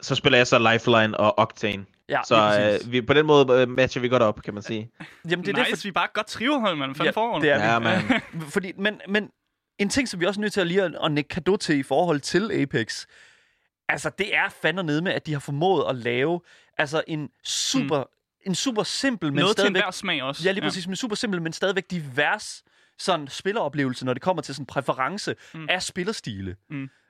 så spiller jeg så Lifeline og Octane. Ja, Så øh, vi, på den måde øh, matcher vi godt op, kan man sige. Jamen, Det er nice, vi er bare et godt triverhold, mand. Hvad fanden Ja, får det er Ja, vi. man. Fordi, men, men en ting, som vi også er nødt til at lige at, at nikke kado til i forhold til Apex, altså det er fandme nede med, at de har formået at lave altså en super, mm. en super simpel, men Noget til stadigvæk... enhver smag også. Ja, lige præcis, men super simpel, men stadigvæk divers sådan spilleroplevelse, når det kommer til sådan præference mm. af spillerstile.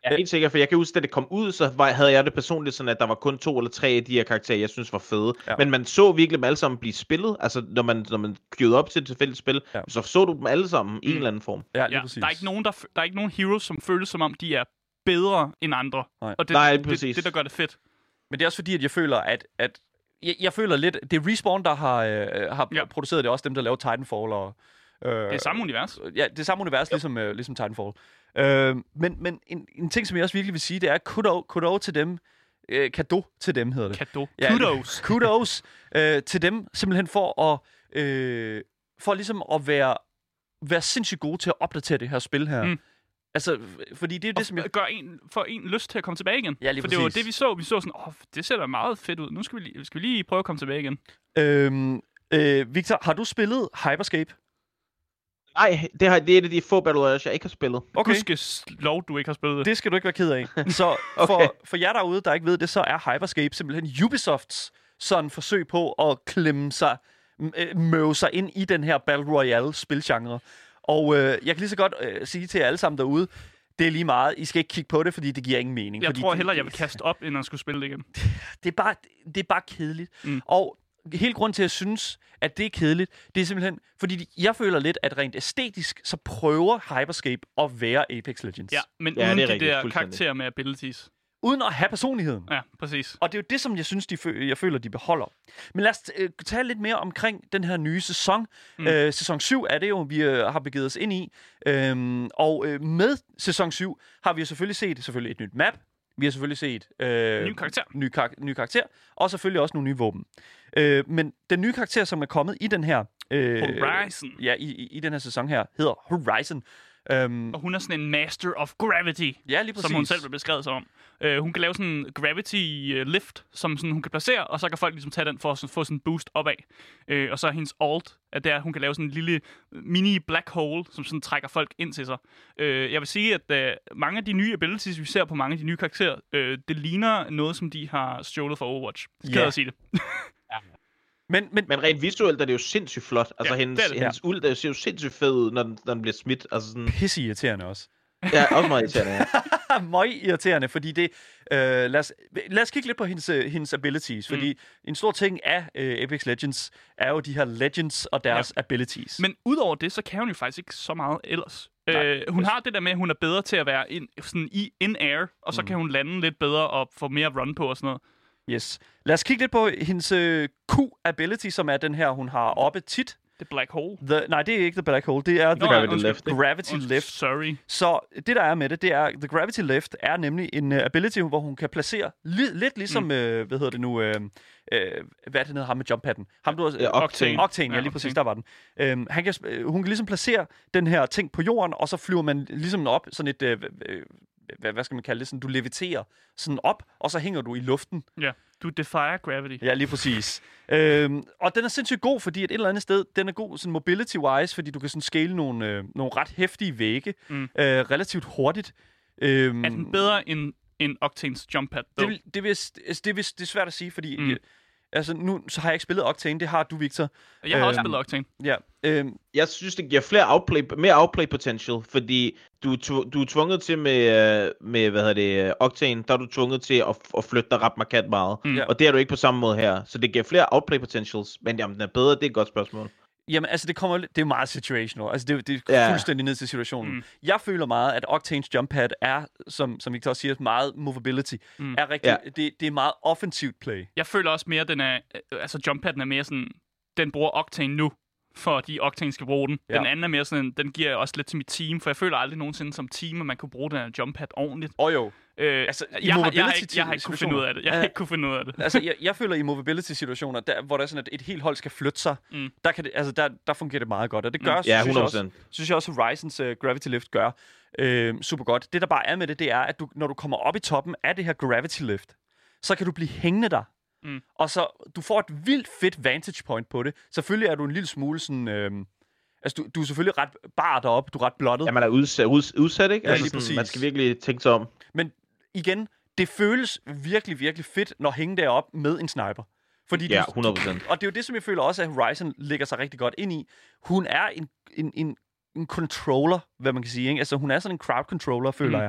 Jeg er helt sikker, for jeg kan huske, da det kom ud, så var, havde jeg det personligt sådan, at der var kun to eller tre af de her karakterer, jeg synes var fede. Ja. Ja. Men man så virkelig dem alle sammen blive spillet. Altså, når man, når man queued op til et tilfældigt spil, Ja. ja. så så du dem alle sammen i en eller anden form. Ja, lige Ja, præcis. der er ikke nogen, der, der er ikke nogen heroes, som føles som om, de er bedre end andre. Nej. Og det, Nej, det, præcis. det, der gør det fedt. Men det er også fordi, at jeg føler, at, at jeg, jeg føler lidt, det er Respawn, der har, øh, har Ja. produceret det, også dem, der laver Titanfall. Og, øh, Det er samme univers. Ja, det er samme univers, ligesom, øh, ligesom Titanfall. Øh, men men en, en ting, som jeg også virkelig vil sige, det er kudo, kudo til dem. Øh, kado til dem, hedder det. Kado. Ja, Kudos. Kudos øh, til dem, simpelthen for at, øh, for ligesom at være, være sindssygt gode til at opdatere det her spil her. Mm. Altså, fordi det er det, som jeg... Og gør en, for en lyst til at komme tilbage igen. Ja, lige For det var præcis. det, vi så. Vi så sådan, åh, det ser da meget fedt ud. Nu skal vi lige, skal vi lige prøve at komme tilbage igen. Øhm, øh, Victor, har du spillet Hyperscape? Nej, det, har, det er et af de få Battle Royales, jeg ikke har spillet. Okay. Husk lov, du ikke har spillet det. Det skal du ikke være ked af. Så Okay. for, for jer derude, der ikke ved det, så er Hyperscape simpelthen Ubisofts sådan forsøg på at klemme sig, øh, møve sig ind i den her Battle Royale spilgenre. Og øh, jeg kan lige så godt øh, sige til jer alle sammen derude, det er lige meget. I skal ikke kigge på det, fordi det giver ingen mening. Jeg fordi tror det- hellere, jeg vil kaste op, end at skulle spille det igen. det er bare, det er bare kedeligt. Mm. Og hele grunden til, at jeg synes, at det er kedeligt, det er simpelthen, fordi jeg føler lidt, at rent æstetisk, så prøver Hyperscape at være Apex Legends. Ja, men Ja, uden det er de rigtigt. der karakterer med abilities. Uden at have personligheden. Ja, præcis. Og det er jo det, som jeg synes, de fø- jeg føler, de beholder. Men lad os øh, tale lidt mere omkring den her nye sæson. Mm. Øh, sæson 7 er det jo, vi øh, har begivet os ind i. Øhm, og øh, med sæson 7 har vi jo selvfølgelig set selvfølgelig et nyt map. Vi har selvfølgelig set øh, Ny karakter. ny, kar- ny karakter, og selvfølgelig også nogle nye våben. Øh, men den nye karakter, som er kommet i den her... Øh, Horizon. Ja, i, i, i den her sæson her, hedder Horizon. Øhm, Og hun er sådan en master of gravity, ja, lige præcis. som hun selv vil beskrevet sig om. Uh, hun kan lave sådan en gravity uh, lift, som sådan, hun kan placere, og så kan folk ligesom tage den for at sådan, få sådan en boost opad. Uh, og så hendes alt er der, hun kan lave sådan en lille mini black hole, som sådan trækker folk ind til sig. Uh, jeg vil sige, at uh, mange af de nye abilities, vi ser på mange af de nye karakterer, uh, det ligner noget, som de har stjålet fra Overwatch. Det Ja. kan jeg sige det. Men, men, Men rent visuelt er det jo sindssygt flot. Altså, Ja, hendes, det er det. hendes uld der ser jo sindssygt fed ud, når den, når den bliver smidt. Altså sådan, pisse irriterende også. ja, også meget irriterende. Ja. Møg irriterende, fordi det... Øh, lad, os, lad os kigge lidt på hendes, øh, hendes abilities, fordi mm. en stor ting af øh, Apex Legends er jo de her legends og deres ja. abilities. Men udover det, så kan hun jo faktisk ikke så meget ellers. Nej, øh, hun har det der med, at hun er bedre til at være in, sådan i in-air, og så mm. kan hun lande lidt bedre og få mere run på og sådan noget. Yes. Lad os kigge lidt på hendes øh, Q-ability, som er den her, hun har oppe tit. Det Black Hole. The, nej, det er ikke The Black Hole, det er The Nå, Gravity undskyld. Lift. Gravity Undskyld, Lift. Sorry. Så det, der er med det, det er, The Gravity Lift er nemlig en uh, ability, hvor hun kan placere li- lidt ligesom, mm. øh, hvad hedder det nu, øh, øh, hvad er det hedder, ham med jump-patten? Ham, du har, Ja, Octane. Octane, ja, Ja, lige præcis, Octane. der var den. Øhm, han kan, øh, hun kan ligesom placere den her ting på jorden, og så flyver man ligesom op, sådan et, øh, øh, hvad, hvad skal man kalde det, sådan, du leviterer sådan op, og så hænger du i luften. Ja, du defier gravity. Ja, lige præcis. øhm, og den er sindssygt god, fordi et eller andet sted, den er god sådan mobility-wise, fordi du kan sådan scale nogle, øh, nogle ret hæftige vægge Mm. øh, relativt hurtigt. Øhm, Er den bedre end, end Octanes jump pad? det, dog? vil, det, vil, altså, det, vil, det er svært at sige, fordi... Mm. Mm. Altså, nu så har jeg ikke spillet Octane, det har du, Victor. Jeg har også øhm, spillet Octane. Ja. Øhm, Jeg synes, det giver flere outplay, mere outplay potential, fordi du, er du er tvunget til med, øh, med hvad hedder det, øh, Octane, der er du tvunget til at, at flytte dig ret markant meget. Mm. Og det er du ikke på samme måde her. Så det giver flere outplay potentials, men jamen, den er bedre, det er et godt spørgsmål. Jamen, altså, det, kommer, det er meget situational. Altså, det, det er Ja. fuldstændig ned til situationen. Mm. Jeg føler meget, at Octanes jump pad er, som, som Victor også siger, meget movability. Mm. Er rigtig, Ja. det, det er meget offensivt play. Jeg føler også mere, den er... øh, Altså, jump padden er mere sådan... Den bruger Octane nu, for de Octane skal bruge den. Ja. Den anden er mere sådan, den giver jeg også lidt til mit team, for jeg føler aldrig nogensinde som team, at man kunne bruge den her jump pad ordentligt. Og jo. Øh, Altså, i jeg, har, jeg, har ikke, jeg har mobility- ikke kunne finde ud af det. Jeg har ikke kunne finde ud af det. altså, jeg, jeg føler i mobility-situationer, der, hvor der er sådan, at et helt hold skal flytte sig, Mm. mm. der, kan det, altså, der, der fungerer det meget godt. Og det gør, Mm. Ja, synes, jeg også, 100%. synes jeg også, Horizons uh, Gravity Lift gør øh, super godt. Det, der bare er med det, det er, at du, når du kommer op i toppen af det her Gravity Lift, så kan du blive hængende der. Mm. Og så, du får et vildt fedt vantage point på det. Selvfølgelig er du en lille smule sådan... Øh, altså, du, du er selvfølgelig ret bar deroppe, du er ret blottet. Ja, man er udsat, uds, udsat ikke? Ja, altså, lige sådan, præcis. man skal virkelig tænke sig om. Men igen, det føles virkelig, virkelig fedt, når hænge derop med en sniper. Fordi Ja, du, 100%. og det er jo det, som jeg føler også, at Horizon lægger sig rigtig godt ind i. Hun er en, en, en, en controller, hvad man kan sige. Ikke? Altså, hun er sådan en crowd controller, føler Mm.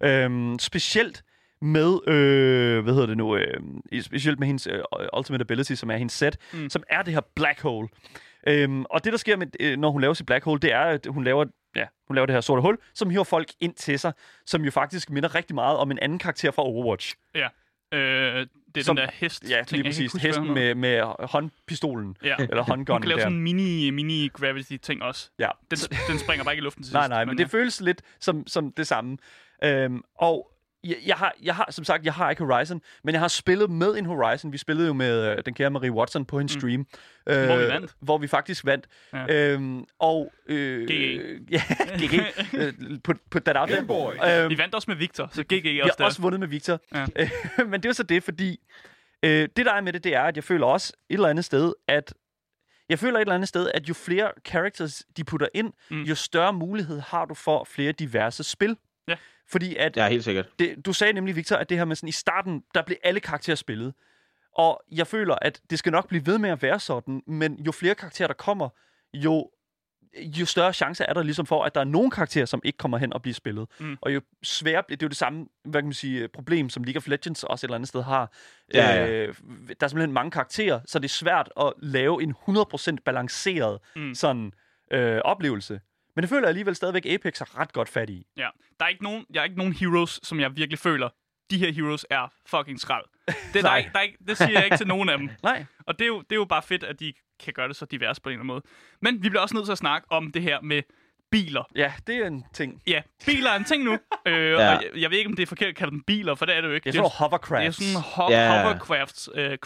jeg. Øhm, specielt med, øh, hvad hedder det nu, øh, specielt med hendes øh, ultimate ability, som er hendes set. Mm. som er det her black hole. Øhm, og det, der sker, med, øh, når hun laver sit black hole, det er, at hun laver, ja, hun laver det her sorte hul, som hiver folk ind til sig, som jo faktisk minder rigtig meget om en anden karakter fra Overwatch. Øh, det er Som- den der hest. Ja, lige præcis. huske, Hesten hun med, med håndpistolen, Ja. eller Hun håndgunnen kan lave sådan en mini, mini gravity ting også. Ja. Den, den springer bare ikke i luften til Nej, sidst. nej, men det føles lidt som, som det samme. Øhm, og jeg, jeg, har, jeg har, som sagt, jeg har ikke Horizon, men jeg har spillet med en Horizon. Vi spillede jo med øh, den kære Marie Watson på hendes Mm. stream. Øh, Hvor vi vandt. Hvor vi faktisk vandt. Ja. Øhm, og... Øh, GG. Ja, GG. øh, put, put that out there. Øhm, Vi vandt også med Victor, så GG vi også har der. også vundet med Victor. Ja. men det er jo så det, fordi øh, det der er med det, det er, at jeg føler også et eller andet sted, at jeg føler et eller andet sted, at jo flere characters de putter ind, mm. Mm. jo større mulighed har du for flere diverse spil. Ja. Fordi at, Ja, helt sikkert. det, du sagde nemlig, Victor, at det her med sådan, i starten, der blev alle karakterer spillet. Og jeg føler, at det skal nok blive ved med at være sådan, men jo flere karakterer, der kommer, jo, jo større chance er der ligesom for, at der er nogle karakterer, som ikke kommer hen og bliver spillet. Mm. Og jo sværere, det er jo det samme hvad kan man sige, problem, som League of Legends også et eller andet sted har. Ja, ja. Øh, der er simpelthen mange karakterer, så det er svært at lave en 100% balanceret Mm. sådan, øh, oplevelse. Men det føler jeg alligevel stadigvæk, Apex har ret godt fat i. Ja. Der er ikke nogen, jeg er ikke nogen heroes, som jeg virkelig føler, de her heroes er fucking skrald. Det, er der, der er ikke, det siger jeg ikke til nogen af dem. Nej. Og det er, jo, det er jo bare fedt, at de kan gøre det så divers på en eller anden måde. Men vi bliver også nødt til at snakke om det her med biler. Ja, det er en ting. Ja, biler er en ting nu. øh, ja. og jeg, jeg ved ikke, om det er forkert at kalde dem biler, for det er det jo ikke. Det er sådan nogle det er hovercrafts. sådan ho- Ja. hovercrafts. Øh,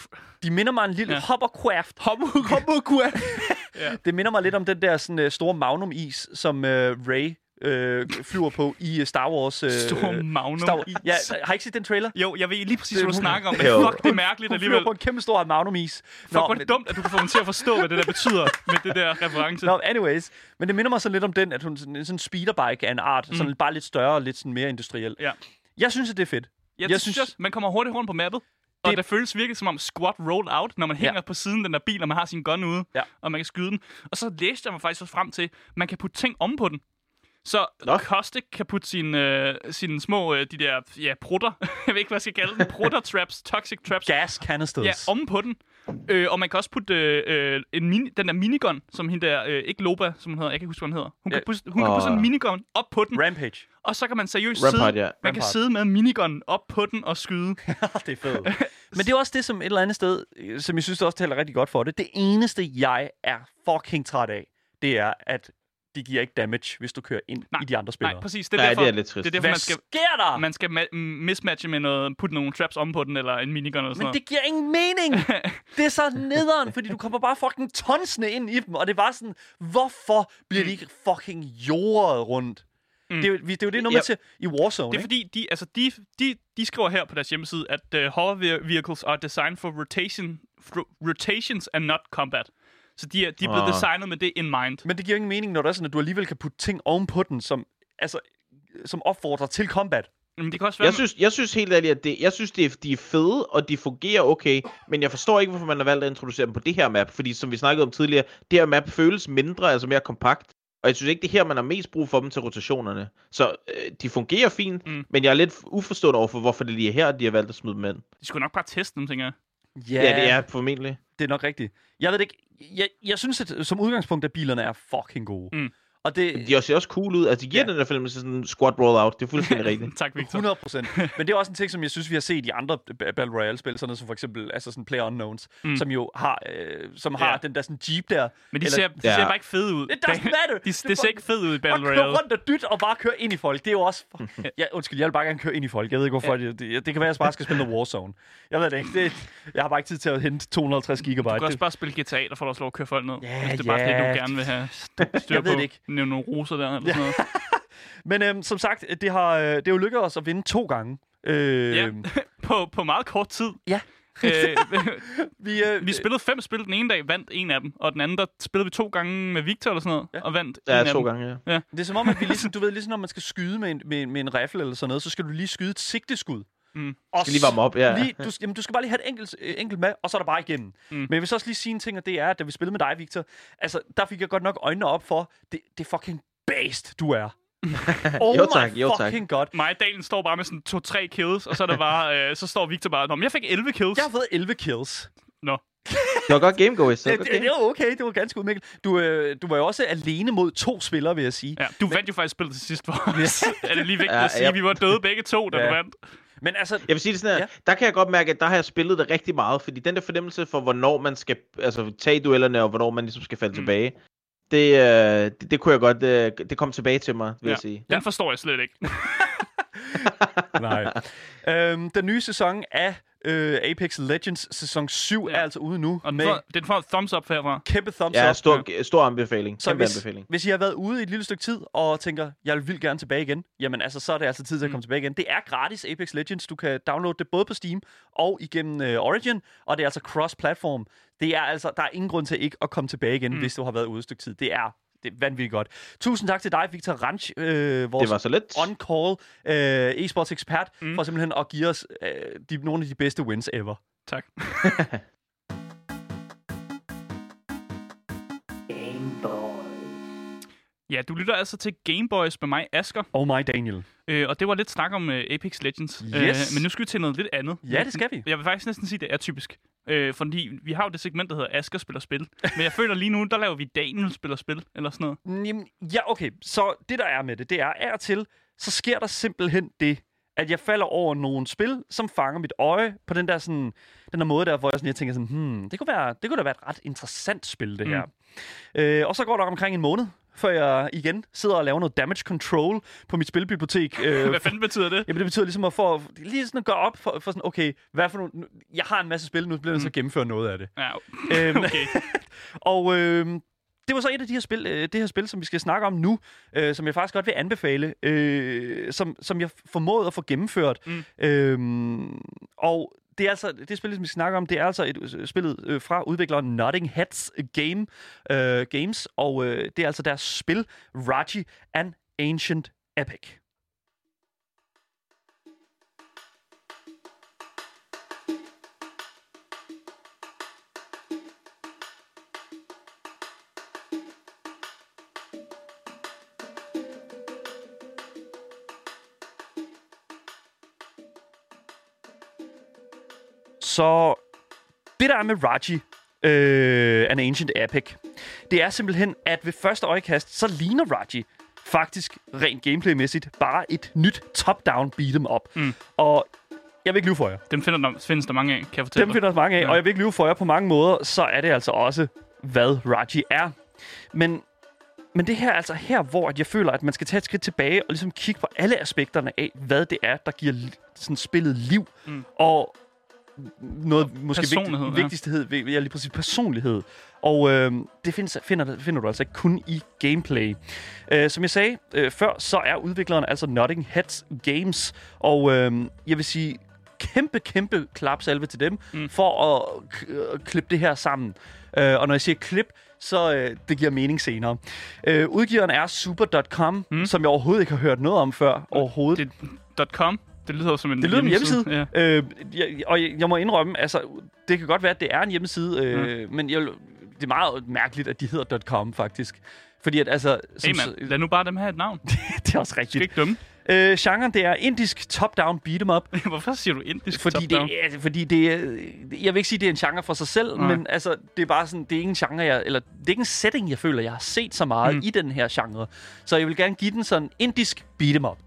De minder mig en lille Ja. ja. hovercraft. hovercraft. Det minder mig lidt om den der sådan, uh, store magnum-is, som uh, Ray uh, flyver på i uh, Star Wars. Uh, Stor magnum. Star Wars. Ja, har ikke set den trailer? Jo, jeg ved lige præcis, hvad du hun- snakker om, men fuck, det er mærkeligt Hun alligevel. på en kæmpe stor magnum-is. Fuck, hvor er det dumt, at du kan få mig til at forstå, hvad det der betyder med det der reference. Nå, anyways. Men det minder mig så lidt om den, at hun sådan en speederbike af en art. Mm. Sådan bare lidt større og lidt sådan mere industriel. Ja. Jeg synes, at det er fedt. Ja, det Jeg synes synes-. Man kommer hurtigt rundt på mappet. Og Det- det føles virkelig som om squat roll out, når man hænger Ja. på siden den der bil, og man har sin gun ude, Ja. og man kan skyde den. Og så læste jeg mig faktisk også frem til, at man kan putte ting om på den. Så Nå. Kostik kan putte sine, øh, sine små, øh, de der, ja, prutter, jeg ved ikke, hvad jeg skal kalde dem, prutter traps, toxic traps, Gas canisters. ja, om på den. Øh, og man kan også putte øh, en mini, den der minigun, som hende der, øh, ikke Loba, som hun hedder, jeg kan ikke huske, hvad hun hedder. Hun, Ja. kan, putte, hun kan putte sådan en minigun op på den, Rampage. og så kan man seriøst Rampart, sidde, ja. man kan sidde med minigunnen op på den og skyde. det er fedt. Men det er også det, som et eller andet sted, øh, som jeg synes også taler rigtig godt for det. Det eneste, jeg er fucking træt af, det er, at de giver ikke damage, hvis du kører ind Nej, i de andre spillere. Nej, præcis. Det er Ja, derfor, det er lidt trist. Det er derfor, Hvad man skal, sker der? man skal ma- mismatche med noget, putte nogle traps om på den, eller en minigun eller sådan Men noget. det giver ingen mening. det er så nederen, fordi du kommer bare fucking tonsende ind i dem, og det er bare sådan, hvorfor bliver de ikke fucking jordet rundt? Mm. Det, er, det er jo det nummer Ja. til i Warzone, Det er ikke? fordi, de, altså, de, de, de skriver her på deres hjemmeside, at uh, hover ve- vehicles are designed for rotation, for rotations and not combat. Så de er, de er blevet Ah. designet med det in mind. Men det giver ingen mening, når det er sådan, at du alligevel kan putte ting oven på den, som, altså, som opfordrer til combat. Men det kan også være... Jeg synes, jeg synes helt ærligt, at det, jeg synes, det er, de er fede, og de fungerer okay, men jeg forstår ikke, hvorfor man har valgt at introducere dem på det her map, fordi som vi snakkede om tidligere, det her map føles mindre, altså mere kompakt, og jeg synes ikke, det er her, man har mest brug for dem til rotationerne. Så øh, de fungerer fint, Mm. men jeg er lidt uforstående over for, hvorfor det lige er her, de har valgt at smide dem ind. De skulle nok bare teste dem, tænker jeg. Ja, ja det er formentlig det er nok rigtigt. Jeg ved det ikke. Jeg, jeg synes, at som udgangspunkt, at bilerne er fucking gode. Mm. Og det, De ser også cool ud. Altså, de giver Ja. den der film sådan en squad rollout. Det er fuldstændig rigtigt. tak, Victor. 100 procent. Men det er også en ting, som jeg synes, vi har set i andre ba- Battle Royale-spil, sådan noget som for eksempel altså sådan Player Unknowns, Mm. som jo har, øh, som har Ja. den der sådan jeep der. Men de, Eller- ser, de Ja. ser bare ikke fede ud. It doesn't matter! De, det ser ikke fedt ud i Battle Bare Royale. rundt og dyt og bare køre ind i folk. Det er jo også... Ja, undskyld, jeg vil bare gerne køre ind i folk. Jeg ved ikke, hvorfor. Ja. Det, det, det, kan være, at jeg bare skal spille noget Warzone. Jeg ved det ikke. Det, jeg har bare ikke tid til at hente 250 gigabyte. Du kan også Det- bare spille GTA, der får du også lov at køre folk ned. Ja, hvis det er bare ja. det, du gerne vil have styr Jeg ved på. det ikke. Nævne nogle roser der, eller sådan noget. Men øhm, som sagt, det har, øh, det har jo lykkedes os at vinde to gange. Øh, Ja. På, på meget kort tid. Ja. øh, vi, øh, vi spillede fem spil den ene dag, vandt en af dem. Og den anden, der spillede vi to gange med Victor eller sådan noget, Ja. og vandt Ja, en af to dem. gange, ja. Det er som om, at vi ligesom, du ved, ligesom når man skal skyde med en, med, med en rifle eller sådan noget, så skal du lige skyde et sigteskud. Mm. Og Skal lige varme op, ja. Lige, du, jamen, du skal bare lige have et enkelt, øh, enkelt med, og så er der bare igennem. Mm. Men jeg vil så også lige sige en ting, og det er, at da vi spillede med dig, Victor, altså, der fik jeg godt nok øjnene op for, det, det fucking based, du er. oh Jo tak, my jo fucking god. Mig Dalen står bare med sådan to-tre kills, og så er der bare, øh, så står Victor bare, Nå, men jeg fik 11 kills. Jeg har fået 11 kills. Nå. Det var godt game, Gois. Det Det, det, var okay, det var ganske udmærket. Du, øh, du var jo også alene mod to spillere, vil jeg sige. Ja, du vandt jo faktisk spillet til sidst for os. er det lige vigtigt Ja, at sige, ja. vi var døde begge to, da Ja. du vandt? Men altså, Jeg vil sige det sådan her, Ja. der kan jeg godt mærke, at der har jeg spillet det rigtig meget, fordi den der fornemmelse for, hvornår man skal altså, tage duellerne, og hvornår man ligesom skal falde mm. tilbage, det, øh, det, det kunne jeg godt, øh, det kom tilbage til mig, vil Ja. jeg sige. Den forstår jeg slet ikke. nej. øhm, den nye sæson af øh, Apex Legends, sæson 7, Ja. er altså ude nu. Og den med får, den får thumbs up herfra. kæmpe thumbs Ja, up. stor, stor anbefaling. Så Kæmpe hvis, anbefaling. hvis I har været ude i et lille stykke tid og tænker, jeg vil gerne tilbage igen, jamen altså, så er det altså tid til at komme tilbage igen. Det er gratis Apex Legends. Du kan downloade det både på Steam og igennem øh, Origin, og det er altså cross-platform. Det er altså, der er ingen grund til ikke at komme tilbage igen, mm. hvis du har været ude et stykke tid. Det er, det er vanvittigt godt. Tusind tak til dig, Victor Ranch, øh, vores Det var så let. on-call øh, e-sports ekspert, mm. for simpelthen at give os øh, de, nogle af de bedste wins ever. Tak. Ja, du lytter altså til Gameboys med mig, Asker. Oh my Daniel. Øh, og det var lidt snak om øh, Apex Legends. Yes. Øh, men nu skal vi til noget lidt andet. Ja, det skal vi. Jeg vil faktisk næsten sige, at det er typisk. Øh, fordi vi har jo det segment, der hedder Asker spiller spil. Men jeg føler lige nu, der laver vi Daniel spiller spil, eller sådan noget. Jamen, ja, okay. Så det, der er med det, det er af og til, så sker der simpelthen det, at jeg falder over nogle spil, som fanger mit øje på den der, sådan, den der måde der, hvor jeg, sådan, jeg tænker sådan, hmm, det kunne, være, det kunne da være et ret interessant spil, det her. Øh, og så går der omkring en måned, før jeg igen sidder og laver noget damage control på mit spilbibliotek. Øh, Hvad fanden betyder det? Jamen, det betyder ligesom at få, lige sådan at gå op for, for sådan, okay, hvad for nogle, nu- jeg har en masse spil, nu bliver jeg til at gennemføre noget af det. Ja, Øhm, okay. og øh, det var så et af de her spil, øh, det her spil, som vi skal snakke om nu, øh, som jeg faktisk godt vil anbefale, øh, som, som jeg formåede at få gennemført. Mm. Øh, og det er altså det spil, som vi skal snakke om, det er altså et øh, spillet øh, fra udvikleren Notting Heads Game øh, Games, og øh, det er altså deres spil Raji An Ancient Epic. Så det der er med Raji, øh, An Ancient Epic, det er simpelthen, at ved første øjekast, så ligner Raji faktisk rent gameplaymæssigt bare et nyt top-down beat'em up. Mm. Og jeg vil ikke lyve for jer. Dem finder der, findes der mange af, kan jeg fortælle Dem finder der mange af, Ja. og jeg vil ikke lyve for jer på mange måder, så er det altså også, hvad Raji er. Men, men det her er altså her, hvor jeg føler, at man skal tage et skridt tilbage og ligesom kigge på alle aspekterne af, hvad det er, der giver sådan spillet liv. Mm. Og noget måske Personlighed, vigtig, ja. ja. ja, lige præcis personlighed. Og øh, det findes, finder, finder du altså ikke kun i gameplay. Øh, som jeg sagde øh, før, så er udvikleren altså Notting Heads Games. Og øh, jeg vil sige, kæmpe, kæmpe klapsalve til dem mm. for at k- at klippe det her sammen. Øh, og når jeg siger klip, så øh, det giver mening senere. Øh, udgiveren er super.com, mm. som jeg overhovedet ikke har hørt noget om før. Overhovedet. Det, .com, det lyder som en Det lyder som en hjemmeside. Ja. Øh, jeg, og jeg, jeg må indrømme, altså, det kan godt være, at det er en hjemmeside, øh, men jeg, det er meget mærkeligt, at de hedder .com, faktisk. Fordi at, altså... Hey mand, lad nu bare dem have et navn. Det er også skal rigtigt. ikke dømme. Øh, genren, det er indisk top-down beat'em up. Hvorfor siger du indisk Fordi top-down? det, er, fordi det er, jeg vil ikke sige, det er en genre for sig selv, Nej. men altså, det er bare sådan, det er ikke en genre, jeg, eller det er ikke en setting, jeg føler, jeg har set så meget mm. i den her genre. Så jeg vil gerne give den sådan indisk beat'em up.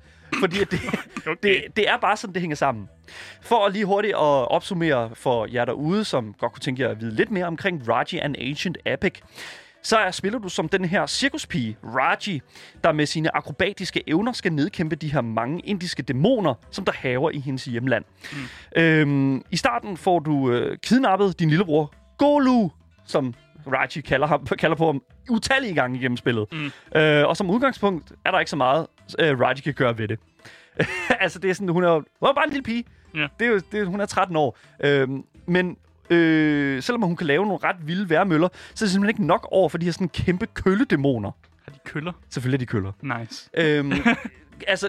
Fordi det, Okay. det, det er bare sådan, det hænger sammen. For at lige hurtigt at opsummere for jer derude, som godt kunne tænke jer at vide lidt mere omkring Raji and Ancient Epic, så er, spiller du som den her cirkuspige, Raji, der med sine akrobatiske evner skal nedkæmpe de her mange indiske dæmoner, som der haver i hendes hjemland. Mm. Øhm, I starten får du øh, kidnappet din lillebror, Golu, som Raji kalder, ham, kalder på ham utallige gange igennem spillet. Mm. Øh, og som udgangspunkt er der ikke så meget, øh, Raji kan gøre ved det. altså, det er sådan, hun er, hun er bare en lille pige. Ja. Det er jo, det, hun er 13 år. Øhm, men øh, selvom hun kan lave nogle ret vilde værmøller, så er det simpelthen ikke nok over for de her sådan kæmpe kølledæmoner. Har de køller? Selvfølgelig er de køller. Nice. Øhm, altså,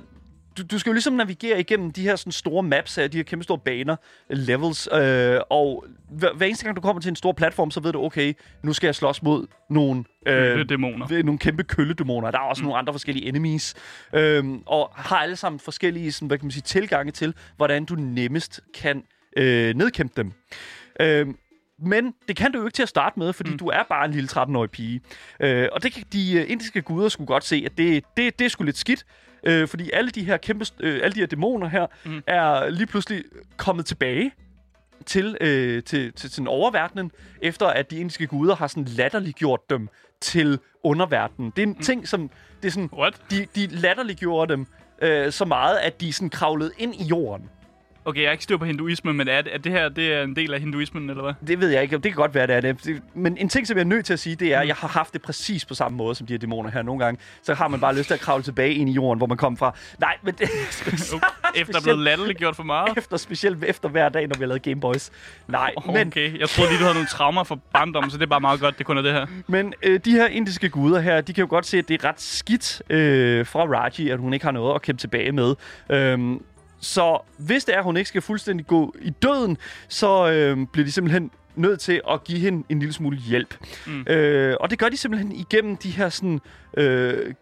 du, du skal jo ligesom navigere igennem de her sådan store maps her, de her kæmpe store baner, levels, øh, og hver, hver eneste gang du kommer til en stor platform, så ved du, okay, nu skal jeg slås mod nogle, Øh, dæmoner. nogle kæmpe kølledæmoner. Der er også mm. nogle andre forskellige enemies, øhm, og har alle sammen forskellige sådan, hvad kan man sige, tilgange til, hvordan du nemmest kan øh, nedkæmpe dem. Øhm, men det kan du jo ikke til at starte med, fordi mm. du er bare en lille 13-årig pige. Øh, og det kan de øh, indiske guder skulle godt se, at det, det, det er sgu lidt skidt. Øh, fordi alle de her kæmpe, øh, alle de her dæmoner her, mm. er lige pludselig kommet tilbage til, øh, til, til, til oververdenen, efter at de indiske guder har sådan latterliggjort dem til underverdenen. Det er en mm. ting, som... Det er sådan, What? de, de latterliggjorde dem øh, så meget, at de sådan kravlede ind i jorden. Okay, jeg er ikke styr på hinduismen, men er, det- er det her det er en del af hinduismen, eller hvad? Det ved jeg ikke. Det kan godt være, det er det. Men en ting, som jeg er nødt til at sige, det er, at jeg har haft det præcis på samme måde som de her dæmoner her. Nogle gange, så har man bare lyst til at kravle tilbage ind i jorden, hvor man kom fra. Nej, men det Efter at blive latterliggjort for meget? efter, specielt efter hver dag, når vi har lavet Gameboys. Nej, men, Okay, jeg troede lige, du havde nogle traumer fra barndommen, så det er bare meget godt, det kun er det her. men øh, de her indiske guder her, de kan jo godt se, at det er ret skidt øh, fra Raji, at hun ikke har noget at kæmpe tilbage med. Øhm, så hvis det er, at hun ikke skal fuldstændig gå i døden, så øh, bliver de simpelthen nødt til at give hende en lille smule hjælp. Mm. Øh, og det gør de simpelthen igennem de her sådan, øh,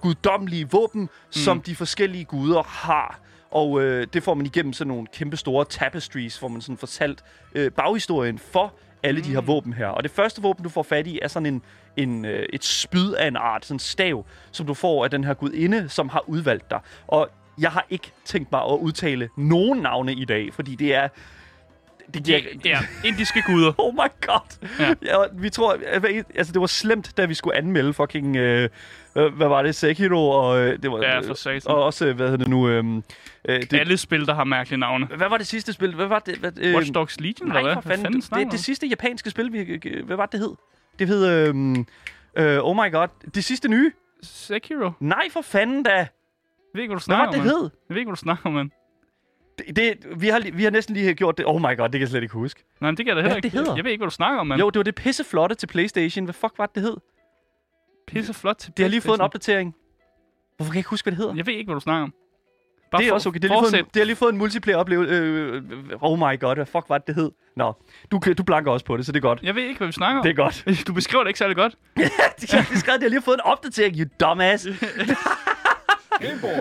guddommelige våben, mm. som de forskellige guder har. Og øh, det får man igennem sådan nogle kæmpe store tapestries, hvor man sådan fortalt øh, baghistorien for alle de her våben her. Og det første våben, du får fat i, er sådan en, en, øh, et spyd af en art, sådan en stav, som du får af den her gudinde, som har udvalgt dig. Og jeg har ikke tænkt mig at udtale nogen navne i dag, fordi det er... Det, Ja, ja, indiske guder. Oh my god. Ja. Ja. vi tror, altså det var slemt, da vi skulle anmelde fucking, øh, hvad var det, Sekiro, og øh, det var, Ja, for satan. og også, hvad hedder det nu, øh, øh, det, Alle spil, der har mærkelige navne. hvad var det sidste spil? Hvad var det? Hvad, øh, Watch Dogs Legion, Nej, eller hvad? Hvad fanden. det, du det sidste japanske spil, vi, hvad var det, det hed? Det hed, øh, øh, oh my god, det sidste nye? Sekiro? Nej, for fanden da. Ved ikke, hvad du Hvad snakker det, om, det mand. hed? Jeg ved ikke, hvad du snakker om. Det, det, vi, har, vi har næsten lige gjort det. Oh my god, det kan jeg slet ikke huske. Nej, men det kan jeg da Hvad heller det ikke. hedder? Jeg ved ikke, hvad du snakker om, mand. Jo, det var det pisseflotte til Playstation. Hvad fuck var det, det hed? Pisse flot til Det har lige fået en opdatering. Hvorfor kan jeg ikke huske, hvad det hedder? Jeg ved ikke, hvad du snakker om. Bare det er for- også okay. Det har, lige fået en, det har lige fået en multiplayer oplevelse. Øh, oh my god, hvad fuck var det, det hed? Nå, du, du blanker også på det, så det er godt. Jeg ved ikke, hvad vi snakker om. Det er godt. Du beskriver det ikke særlig godt. de har skrevet, de har lige fået en opdatering, you dumbass.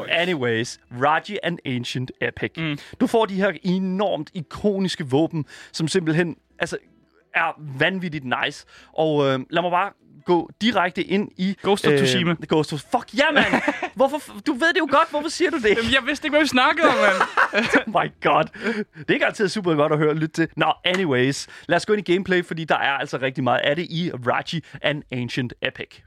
Anyways, Raji and Ancient Epic. Mm. Du får de her enormt ikoniske våben, som simpelthen altså, er vanvittigt nice. Og øh, lad mig bare gå direkte ind i... Ghost of Tsushima. Ghost of... Fuck, ja, yeah, mand! Hvorfor... Du ved det jo godt, hvorfor siger du det? Jamen, jeg vidste ikke, hvad vi snakkede om, mand. Oh my god. Det er ikke altid super godt at høre og lytte til. Nå, anyways. Lad os gå ind i gameplay, fordi der er altså rigtig meget af det i Raji and Ancient Epic.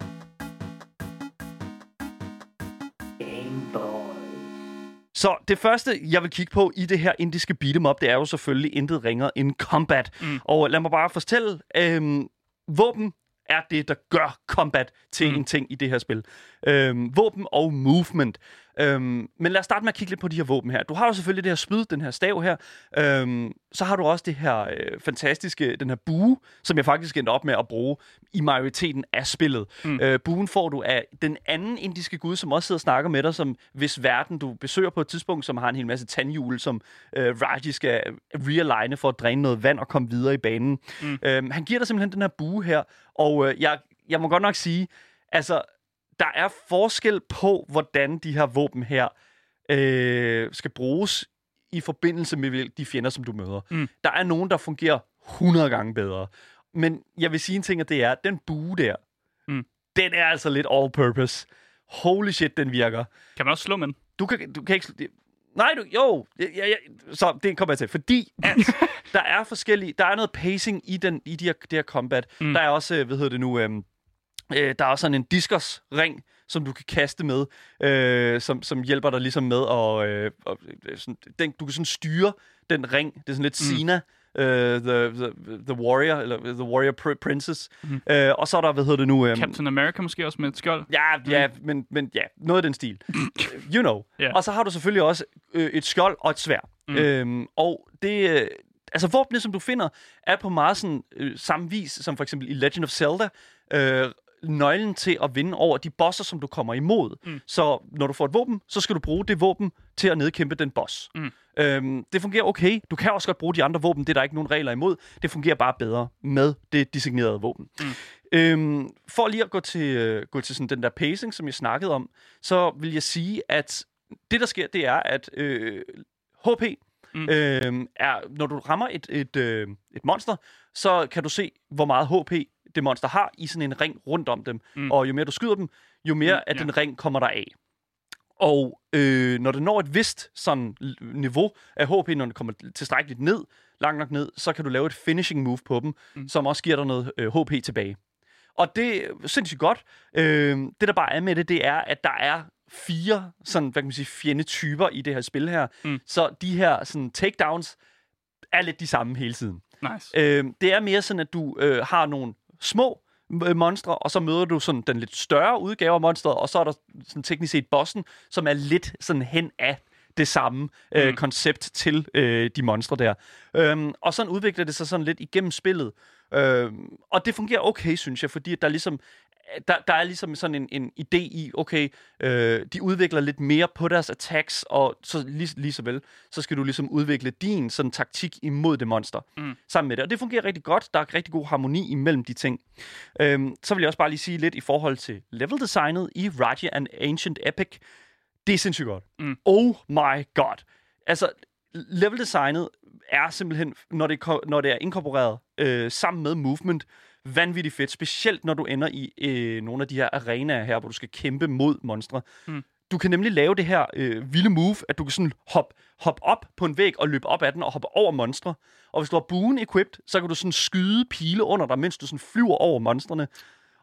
Så det første, jeg vil kigge på i det her indiske beat'em up, det er jo selvfølgelig intet ringere end combat. Mm. Og lad mig bare fortælle, øhm, våben er det, der gør combat til mm. en ting i det her spil. Øhm, våben og movement. Øhm, men lad os starte med at kigge lidt på de her våben her. Du har jo selvfølgelig det her spyd, den her stav her. Øhm, så har du også det her øh, fantastiske, den her bue, som jeg faktisk endte op med at bruge i majoriteten af spillet. Mm. Øh, buen får du af den anden indiske gud, som også sidder og snakker med dig, som hvis verden du besøger på et tidspunkt, som har en hel masse tandhjul, som øh, Raji skal realign for at dræne noget vand og komme videre i banen. Mm. Øhm, han giver dig simpelthen den her bue her, og øh, jeg, jeg må godt nok sige, altså, der er forskel på, hvordan de her våben her øh, skal bruges i forbindelse med de fjender, som du møder. Mm. Der er nogen, der fungerer 100 gange bedre. Men jeg vil sige en ting, og det er, at den bue der, Mm. den er altså lidt all-purpose. Holy shit, den virker. Kan man også slå med den? Du kan, du kan ikke... det- Nej, du, jo. Ja, ja, så det kommer jeg til. Fordi at der er forskellige... Der er noget pacing i, den, i de her, det her combat. Mm. Der er også, øh, hvad hedder det nu... Øhm, øh, der er også sådan en diskus-ring, som du kan kaste med, øh, som, som hjælper dig ligesom med at... Øh, og, øh, sådan, den, du kan sådan styre den ring. Det er sådan lidt mm. Sina, øh, the, the, the Warrior, eller The Warrior pr- Princess. Mm. Øh, og så er der, hvad hedder det nu... Øh, Captain America måske også med et skjold? Ja, ja, men, men ja, noget af den stil. you know. Ja. Og så har du selvfølgelig også øh, et skjold og et svær. Mm. Øhm, og det... Øh, altså, våbne, som du finder, er på meget sådan, øh, samme vis, som for eksempel i Legend of Zelda. Øh, nøglen til at vinde over de bosser, som du kommer imod. Mm. Så når du får et våben, så skal du bruge det våben til at nedkæmpe den boss. Mm. Øhm, det fungerer okay. Du kan også godt bruge de andre våben. Det er der ikke nogen regler imod. Det fungerer bare bedre med det designerede våben. Mm. Øhm, for lige at gå til, øh, gå til sådan den der pacing, som jeg snakkede om, så vil jeg sige, at det, der sker, det er, at øh, HP mm. øh, er, når du rammer et, et, øh, et monster, så kan du se, hvor meget HP det monster har i sådan en ring rundt om dem. Mm. Og jo mere du skyder dem, jo mere mm, af ja. den ring kommer der af. Og øh, når det når et vist sådan niveau af HP, når det kommer tilstrækkeligt ned, langt nok ned, så kan du lave et finishing move på dem, mm. som også giver dig noget øh, HP tilbage. Og det er sindssygt godt. Øh, det, der bare er med det, det er, at der er fire sådan, hvad kan man sige, fjendetyper i det her spil her. Mm. Så de her sådan, takedowns er lidt de samme hele tiden. Nice. Øh, det er mere sådan, at du øh, har nogle små øh, monstre, og så møder du sådan den lidt større udgave af monstret, og så er der sådan teknisk set bossen, som er lidt sådan hen af det samme øh, mm. koncept til øh, de monstre der. Øhm, og sådan udvikler det sig sådan lidt igennem spillet. Øhm, og det fungerer okay, synes jeg, fordi der ligesom der, der er ligesom sådan en, en idé i, okay, øh, de udvikler lidt mere på deres attacks, og så lige, lige så vel, så skal du ligesom udvikle din sådan taktik imod det monster mm. sammen med det. Og det fungerer rigtig godt. Der er rigtig god harmoni imellem de ting. Øhm, så vil jeg også bare lige sige lidt i forhold til level designet i Raji and Ancient Epic. Det er sindssygt godt. Mm. Oh my god. Altså, level designet er simpelthen, når det, når det er inkorporeret øh, sammen med movement, vanvittigt fedt, specielt når du ender i øh, nogle af de her arenaer her, hvor du skal kæmpe mod monstre. Mm. Du kan nemlig lave det her øh, vilde move, at du kan sådan hoppe hop op på en væg og løbe op ad den og hoppe over monstre. Og hvis du har buen equipped, så kan du sådan skyde pile under dig, mens du sådan flyver over monstrene.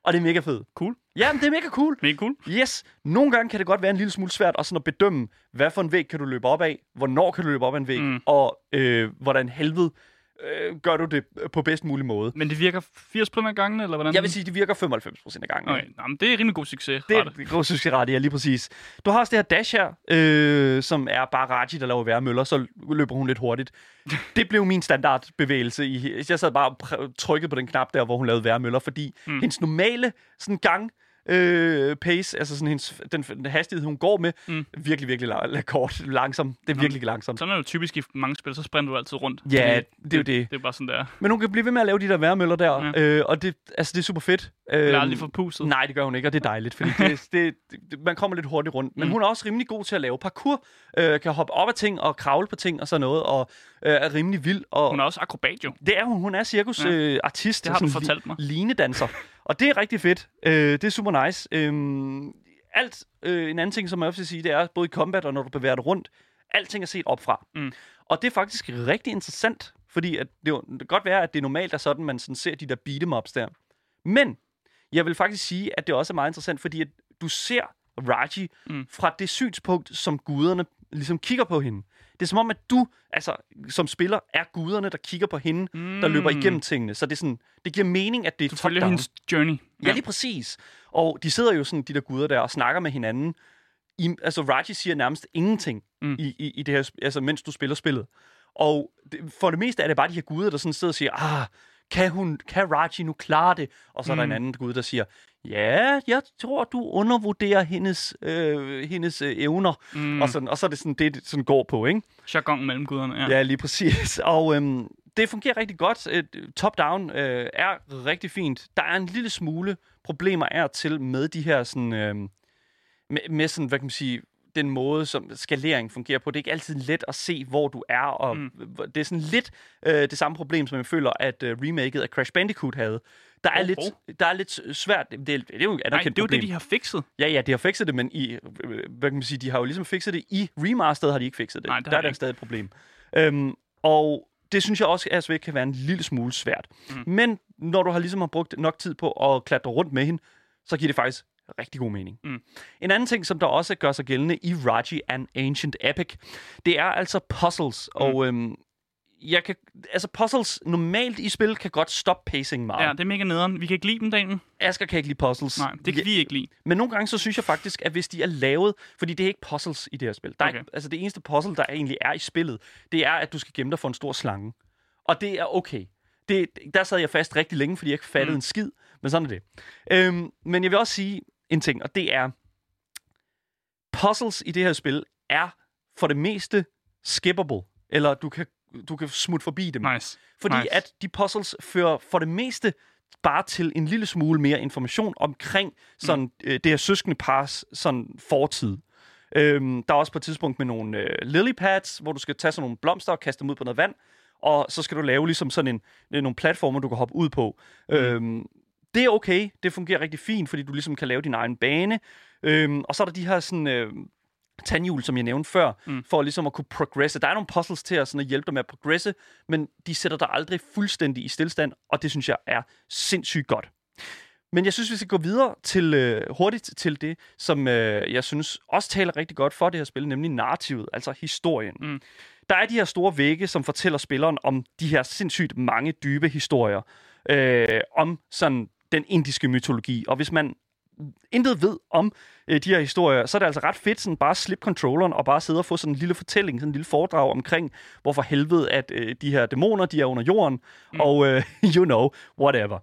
Og det er mega fedt. Cool. Ja, men det er mega cool. Mega cool. Yes. Nogle gange kan det godt være en lille smule svært at, sådan at bedømme, hvad for en væg kan du løbe op af, hvornår kan du løbe op af en væg, mm. og øh, hvordan helvede øh, gør du det på bedst mulig måde. Men det virker 80 af gangen, eller hvordan? Jeg vil sige, det virker 95 af gangen. Okay, Jamen, det er rimelig god succes. Det er god succes, ja, lige præcis. Du har også det her dash her, øh, som er bare Raji, der laver værmøller, så løber hun lidt hurtigt. det blev min standardbevægelse. I, jeg sad bare og trykkede på den knap der, hvor hun lavede værmøller, fordi mm. hendes normale sådan gang øh, pace, altså sådan hendes, den, den hastighed, hun går med, mm. virkelig, virkelig la- kort, langsom. Det er Nå, virkelig langsomt. Sådan er det jo typisk i mange spil, så sprinter du altid rundt. Ja, det, er jo det. Det er bare sådan der. Men hun kan blive ved med at lave de der værmøller der, ja. øh, og det, altså, det er super fedt. Øh, Bliver aldrig for pusset. Nej, det gør hun ikke, og det er dejligt, fordi det, det, det, man kommer lidt hurtigt rundt. Men mm. hun er også rimelig god til at lave parkour, øh, kan hoppe op af ting og kravle på ting og sådan noget, og øh, er rimelig vild. Og hun er også akrobat jo. Det er hun. Hun er cirkusartist. Ja. Øh, artist, det har du fortalt mig. Linedanser. Og det er rigtig fedt. Øh, det er super nice. Øh, alt, øh, en anden ting, som jeg også vil sige, det er både i combat og når du bevæger dig rundt, alting er set opfra. Mm. Og det er faktisk rigtig interessant, fordi at det, det kan godt være, at det er normalt er sådan, man sådan ser de der beat'em-ups der. Men jeg vil faktisk sige, at det også er meget interessant, fordi at du ser Raji mm. fra det synspunkt, som guderne ligesom kigger på hende. Det er som om, at du, altså, som spiller, er guderne, der kigger på hende, mm. der løber igennem tingene. Så det, er sådan, det giver mening, at det er Du følger hendes journey. Ja. ja, lige præcis. Og de sidder jo sådan, de der guder der, og snakker med hinanden. I, altså, Raji siger nærmest ingenting mm. i, i, i det her, altså, mens du spiller spillet. Og det, for det meste er det bare de her guder, der sådan sidder og siger, ah, kan, hun, kan Raji nu klare det? Og så mm. er der en mm. anden gud, der siger, ja, jeg tror, du undervurderer hendes, øh, hendes øh, evner. Mm. Og, sådan, og så er det sådan, det, det sådan går på, ikke? Jargon mellem guderne, ja. Ja, lige præcis. Og øhm, det fungerer rigtig godt. Top-down øh, er rigtig fint. Der er en lille smule problemer er til med de her sådan... Øh, med, med sådan, hvad kan man sige, den måde, som skalering fungerer på. Det er ikke altid let at se, hvor du er, og mm. det er sådan lidt øh, det samme problem, som jeg føler, at øh, remaket af Crash Bandicoot havde. Der er, oh, lidt, oh. der er lidt svært. Det, det er jo Nej, det er jo det, de har fikset. Ja, ja, de har fikset det, men i, øh, hvad kan man sige, de har jo ligesom fikset det. I remasteret har de ikke fikset det. Nej, det der er der stadig et problem. Øhm, og det synes jeg også, at svært kan være en lille smule svært. Mm. Men når du har ligesom har brugt nok tid på at klatre rundt med hende, så giver det faktisk rigtig god mening. Mm. En anden ting, som der også gør sig gældende i Raji and Ancient Epic, det er altså puzzles. Mm. Og øhm, jeg kan, altså puzzles normalt i spil kan godt stoppe pacing meget. Ja, det er mega nederen. Vi kan ikke lide dem, Daniel. Asger kan ikke lide puzzles. Nej, det kan vi ikke lide. Men nogle gange så synes jeg faktisk, at hvis de er lavet, fordi det er ikke puzzles i det her spil. Der okay. er, altså det eneste puzzle, der egentlig er i spillet, det er, at du skal gemme dig for en stor slange. Og det er okay. det, der sad jeg fast rigtig længe, fordi jeg ikke fattede mm. en skid. Men sådan er det. Øhm, men jeg vil også sige en ting, og det er, puzzles i det her spil er for det meste skippable. Eller du kan, du kan smutte forbi dem. Nice. Fordi nice. at de puzzles fører for det meste bare til en lille smule mere information omkring sådan, mm. øh, det her søskende pars sådan fortid. Øhm, der er også på et tidspunkt med nogle øh, lilypads, hvor du skal tage sådan nogle blomster og kaste dem ud på noget vand, og så skal du lave ligesom sådan en, øh, nogle platformer, du kan hoppe ud på. Mm. Øhm, det er okay, det fungerer rigtig fint, fordi du ligesom kan lave din egen bane. Øhm, og så er der de her sådan... Øh, tandhjul, som jeg nævnte før, mm. for ligesom at kunne progresse. Der er nogle puzzles til at, sådan at hjælpe dig med at progresse, men de sætter dig aldrig fuldstændig i stillstand, og det synes jeg er sindssygt godt. Men jeg synes, vi skal gå videre til øh, hurtigt til det, som øh, jeg synes også taler rigtig godt for det her spil, nemlig narrativet, altså historien. Mm. Der er de her store vægge, som fortæller spilleren om de her sindssygt mange dybe historier, øh, om sådan den indiske mytologi. Og hvis man intet ved om øh, de her historier, så er det altså ret fedt sådan bare at slippe controlleren og bare sidde og få sådan en lille fortælling, sådan en lille foredrag omkring, hvorfor helvede, at øh, de her dæmoner, de er under jorden, mm. og øh, you know, whatever.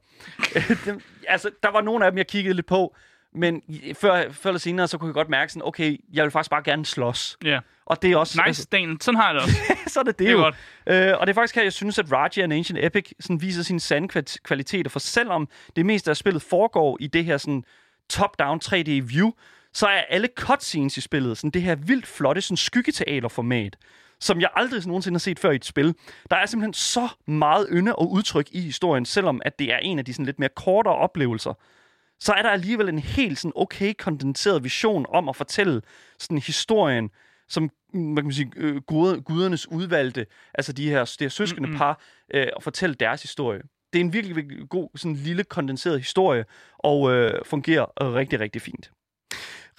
det, altså, der var nogle af dem, jeg kiggede lidt på, men før, før eller senere, så kunne jeg godt mærke sådan, okay, jeg vil faktisk bare gerne slås. Ja. Yeah. Og det er også... Nice, altså, Daniel. Sådan har jeg det også. så er det det, det er jo. Godt. Øh, og det er faktisk her, jeg synes, at Raji and Ancient Epic sådan viser sine sande kvaliteter, for selvom det meste af spillet foregår i det her sådan top-down 3D-view, så er alle cutscenes i spillet sådan det her vildt flotte sådan skyggeteaterformat, som jeg aldrig nogensinde har set før i et spil. Der er simpelthen så meget ynde og udtryk i historien, selvom at det er en af de sådan lidt mere kortere oplevelser. Så er der alligevel en helt sådan okay kondenseret vision om at fortælle sådan historien, som man kan sige, øh, gudernes udvalgte, altså de her, de her søskende par, øh, og fortælle deres historie det er en virkelig, virkelig god, sådan lille kondenseret historie, og øh, fungerer rigtig, rigtig fint.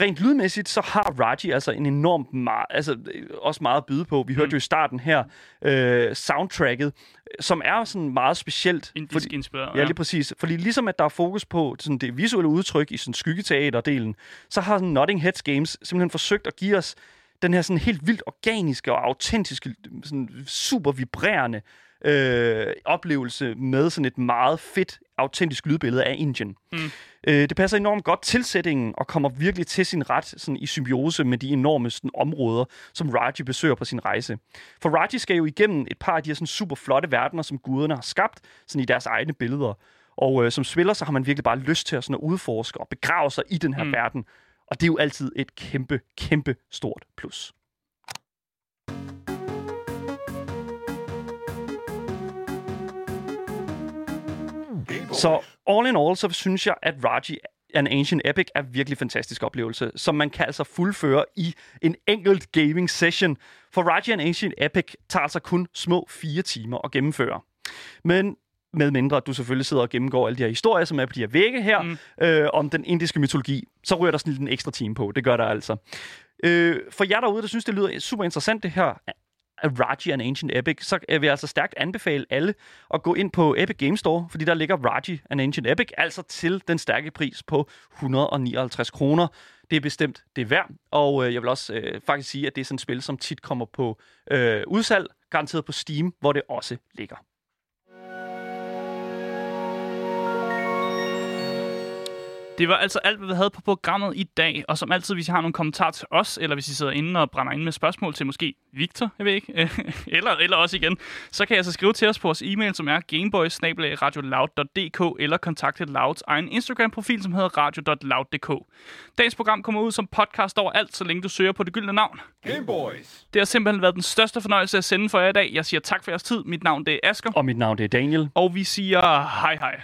Rent lydmæssigt, så har Raji altså en enormt meget, altså også meget at byde på. Vi hørte mm. jo i starten her øh, soundtracket, som er sådan meget specielt. Indisk fordi, inspireret. Ja, lige præcis. Fordi ligesom at der er fokus på sådan det visuelle udtryk i sådan skyggeteaterdelen, så har sådan Notting Heads Games simpelthen forsøgt at give os den her sådan helt vildt organiske og autentiske, sådan super vibrerende øh, oplevelse med sådan et meget fedt, autentisk lydbillede af Indien. Mm. Øh, det passer enormt godt til sætningen og kommer virkelig til sin ret sådan i symbiose med de enorme sådan, områder, som Raji besøger på sin rejse. For Raji skal jo igennem et par af de her sådan, super flotte verdener, som guderne har skabt sådan i deres egne billeder. Og øh, som spiller, så har man virkelig bare lyst til at, sådan, at udforske og begrave sig i den her mm. verden. Og det er jo altid et kæmpe, kæmpe stort plus. Så all in all, så synes jeg, at Raji An Ancient Epic er virkelig fantastisk oplevelse, som man kan altså fuldføre i en enkelt gaming session. For Raji An Ancient Epic tager altså kun små fire timer at gennemføre. Men med mindre at du selvfølgelig sidder og gennemgår alle de her historier, som er på de her vægge her, mm. øh, om den indiske mytologi, så ryger der sådan en ekstra time på. Det gør der altså. Øh, for jer derude, der synes, det lyder super interessant, det her Raji and Ancient Epic, så vil jeg altså stærkt anbefale alle at gå ind på Epic Game Store, fordi der ligger Raji and Ancient Epic, altså til den stærke pris på 159 kroner. Det er bestemt det er værd, og øh, jeg vil også øh, faktisk sige, at det er sådan et spil, som tit kommer på øh, udsalg, garanteret på Steam, hvor det også ligger. Det var altså alt, hvad vi havde på programmet i dag. Og som altid, hvis I har nogle kommentarer til os, eller hvis I sidder inde og brænder ind med spørgsmål til måske Victor, jeg ved ikke, eller, eller også igen, så kan I altså skrive til os på vores e-mail, som er gameboys eller kontakte Louds egen Instagram-profil, som hedder radio.loud.dk. Dagens program kommer ud som podcast over alt, så længe du søger på det gyldne navn. Gameboys! Det har simpelthen været den største fornøjelse at sende for jer i dag. Jeg siger tak for jeres tid. Mit navn det er Asker. Og mit navn det er Daniel. Og vi siger hej hej.